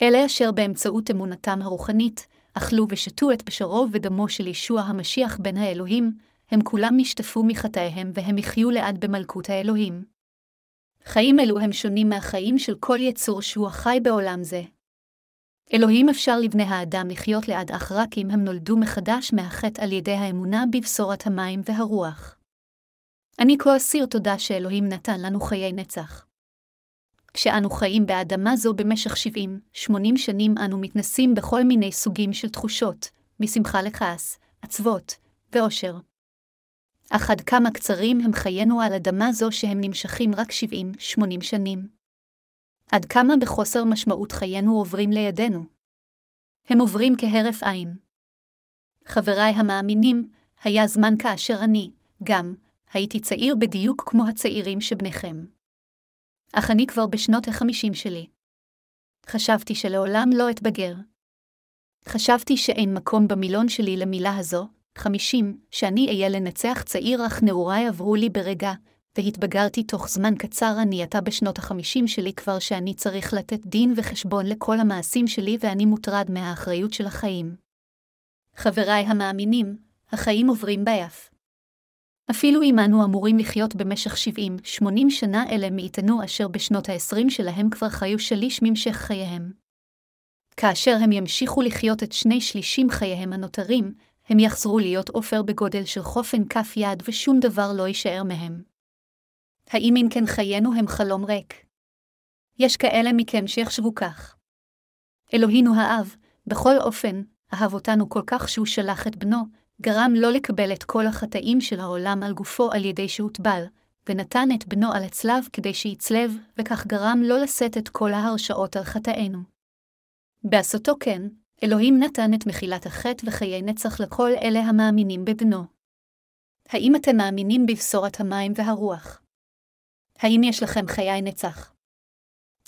אלה אשר באמצעות אמונתם הרוחנית, אכלו ושתו את בשרו ודמו של ישוע המשיח בן האלוהים, הם כולם נשטפו מחטאיהם והם יחיו לעד במלכות האלוהים. חיים אלו הם שונים מהחיים של כל יצור שהוא החי בעולם זה. אלוהים אפשר לבני האדם לחיות לעד אך רק אם הם נולדו מחדש מהחטא על ידי האמונה בבשורת המים והרוח. אני כה אסיר תודה שאלוהים נתן לנו חיי נצח. כשאנו חיים באדמה זו במשך 70-80 שנים אנו מתנסים בכל מיני סוגים של תחושות, משמחה לכעס, עצבות ואושר. אך עד כמה קצרים הם חיינו על אדמה זו שהם נמשכים רק 70-80 שנים. עד כמה בחוסר משמעות חיינו עוברים לידינו. הם עוברים כהרף עין. חבריי המאמינים, היה זמן כאשר אני, גם, הייתי צעיר בדיוק כמו הצעירים שבניכם. אך אני כבר בשנות החמישים שלי. חשבתי שלעולם לא אתבגר. חשבתי שאין מקום במילון שלי למילה הזו, חמישים, שאני אהיה לנצח צעיר אך נעוריי עברו לי ברגע, והתבגרתי תוך זמן קצר אני עתה בשנות החמישים שלי כבר שאני צריך לתת דין וחשבון לכל המעשים שלי ואני מוטרד מהאחריות של החיים. חבריי המאמינים, החיים עוברים ביף. אפילו אם אנו אמורים לחיות במשך 70-80 שנה אלה מאיתנו אשר בשנות ה-20 שלהם כבר חיו שליש ממשך חייהם. כאשר הם ימשיכו לחיות את שני שלישים חייהם הנותרים, הם יחזרו להיות עופר בגודל של חופן כף יד ושום דבר לא יישאר מהם. האם אם כן חיינו הם חלום ריק? יש כאלה מכם שיחשבו כך. אלוהינו האב, בכל אופן, אהב אותנו כל כך שהוא שלח את בנו, גרם לא לקבל את כל החטאים של העולם על גופו על ידי שהוטבל, ונתן את בנו על הצלב כדי שיצלב, וכך גרם לא לשאת את כל ההרשעות על חטאינו. בעשותו כן, אלוהים נתן את מחילת החטא וחיי נצח לכל אלה המאמינים בבנו. האם אתם מאמינים בבשורת המים והרוח? האם יש לכם חיי נצח?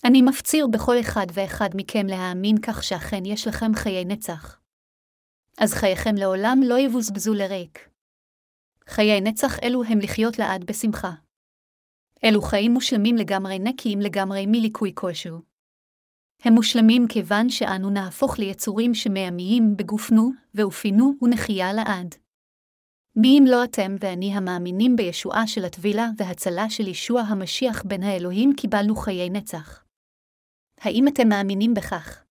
אני מפציר בכל אחד ואחד מכם להאמין כך שאכן יש לכם חיי נצח. אז חייכם לעולם לא יבוזבזו לריק. חיי נצח אלו הם לחיות לעד בשמחה. אלו חיים מושלמים לגמרי נקיים לגמרי מליקוי כלשהו. הם מושלמים כיוון שאנו נהפוך ליצורים שמאמיים בגופנו, ואופינו ונחייה לעד. מי אם לא אתם ואני המאמינים בישועה של הטבילה והצלה של ישוע המשיח בין האלוהים קיבלנו חיי נצח. האם אתם מאמינים בכך?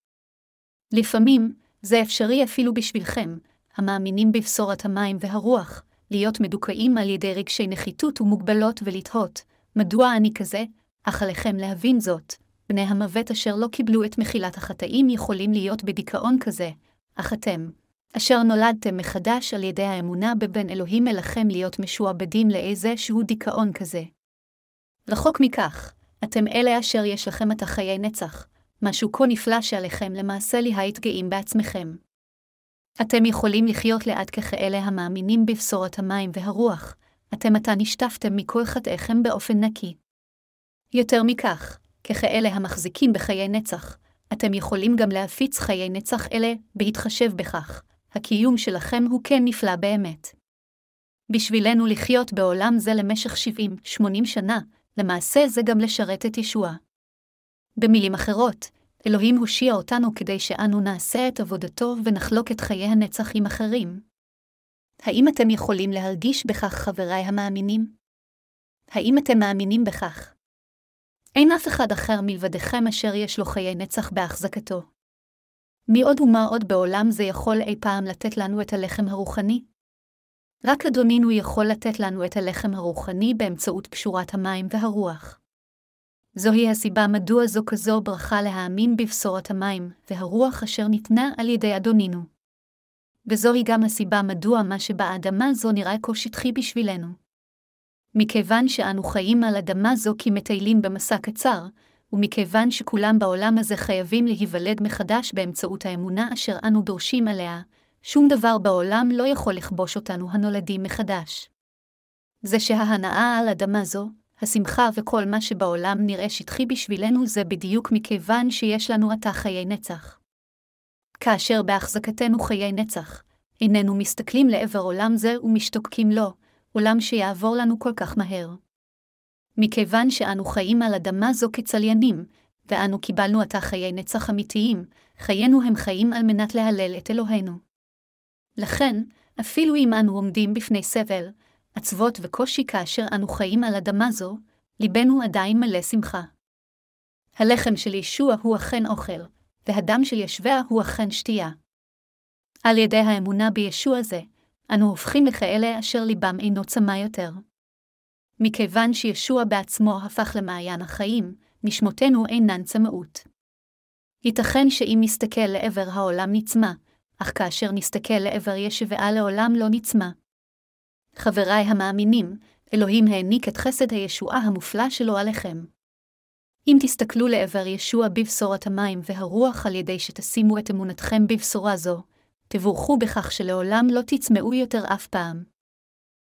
לפעמים, זה אפשרי אפילו בשבילכם, המאמינים בבשורת המים והרוח, להיות מדוכאים על ידי רגשי נחיתות ומוגבלות ולתהות, מדוע אני כזה? אך עליכם להבין זאת, בני המוות אשר לא קיבלו את מחילת החטאים יכולים להיות בדיכאון כזה, אך אתם, אשר נולדתם מחדש על ידי האמונה בבן אלוהים אליכם להיות משועבדים לאיזה שהוא דיכאון כזה. רחוק מכך, אתם אלה אשר יש לכם את החיי נצח, משהו כה נפלא שעליכם למעשה להיות גאים בעצמכם. אתם יכולים לחיות לאט ככאלה המאמינים בבשורת המים והרוח, אתם עתה נשטפתם מכל חטאיכם באופן נקי. יותר מכך, ככאלה המחזיקים בחיי נצח, אתם יכולים גם להפיץ חיי נצח אלה, בהתחשב בכך, הקיום שלכם הוא כן נפלא באמת. בשבילנו לחיות בעולם זה למשך 70-80 שנה, למעשה זה גם לשרת את ישוע. במילים אחרות, אלוהים הושיע אותנו כדי שאנו נעשה את עבודתו ונחלוק את חיי הנצח עם אחרים. האם אתם יכולים להרגיש בכך, חבריי המאמינים? האם אתם מאמינים בכך? אין אף אחד אחר מלבדכם אשר יש לו חיי נצח בהחזקתו. מי עוד ומה עוד בעולם זה יכול אי פעם לתת לנו את הלחם הרוחני? רק אדונינו יכול לתת לנו את הלחם הרוחני באמצעות פשורת המים והרוח. זוהי הסיבה מדוע זו כזו ברכה להאמין בבשורת המים, והרוח אשר ניתנה על ידי אדונינו. וזוהי גם הסיבה מדוע מה שבאדמה זו נראה כה שטחי בשבילנו. מכיוון שאנו חיים על אדמה זו כי מטיילים במסע קצר, ומכיוון שכולם בעולם הזה חייבים להיוולד מחדש באמצעות האמונה אשר אנו דורשים עליה, שום דבר בעולם לא יכול לכבוש אותנו הנולדים מחדש. זה שההנאה על אדמה זו, השמחה וכל מה שבעולם נראה שטחי בשבילנו זה בדיוק מכיוון שיש לנו עתה חיי נצח. כאשר בהחזקתנו חיי נצח, איננו מסתכלים לעבר עולם זה ומשתוקקים לו, עולם שיעבור לנו כל כך מהר. מכיוון שאנו חיים על אדמה זו כצליינים, ואנו קיבלנו עתה חיי נצח אמיתיים, חיינו הם חיים על מנת להלל את אלוהינו. לכן, אפילו אם אנו עומדים בפני סבל, עצבות וקושי כאשר אנו חיים על אדמה זו, ליבנו עדיין מלא שמחה. הלחם של ישוע הוא אכן אוכל, והדם של ישביה הוא אכן שתייה. על ידי האמונה בישוע זה, אנו הופכים לכאלה אשר ליבם אינו צמא יותר. מכיוון שישוע בעצמו הפך למעיין החיים, נשמותינו אינן צמאות. ייתכן שאם נסתכל לעבר העולם נצמא, אך כאשר נסתכל לעבר ישבעה לעולם לא נצמא. חבריי המאמינים, אלוהים העניק את חסד הישועה המופלא שלו עליכם. אם תסתכלו לעבר ישוע בבשורת המים והרוח על ידי שתשימו את אמונתכם בבשורה זו, תבורכו בכך שלעולם לא תצמאו יותר אף פעם.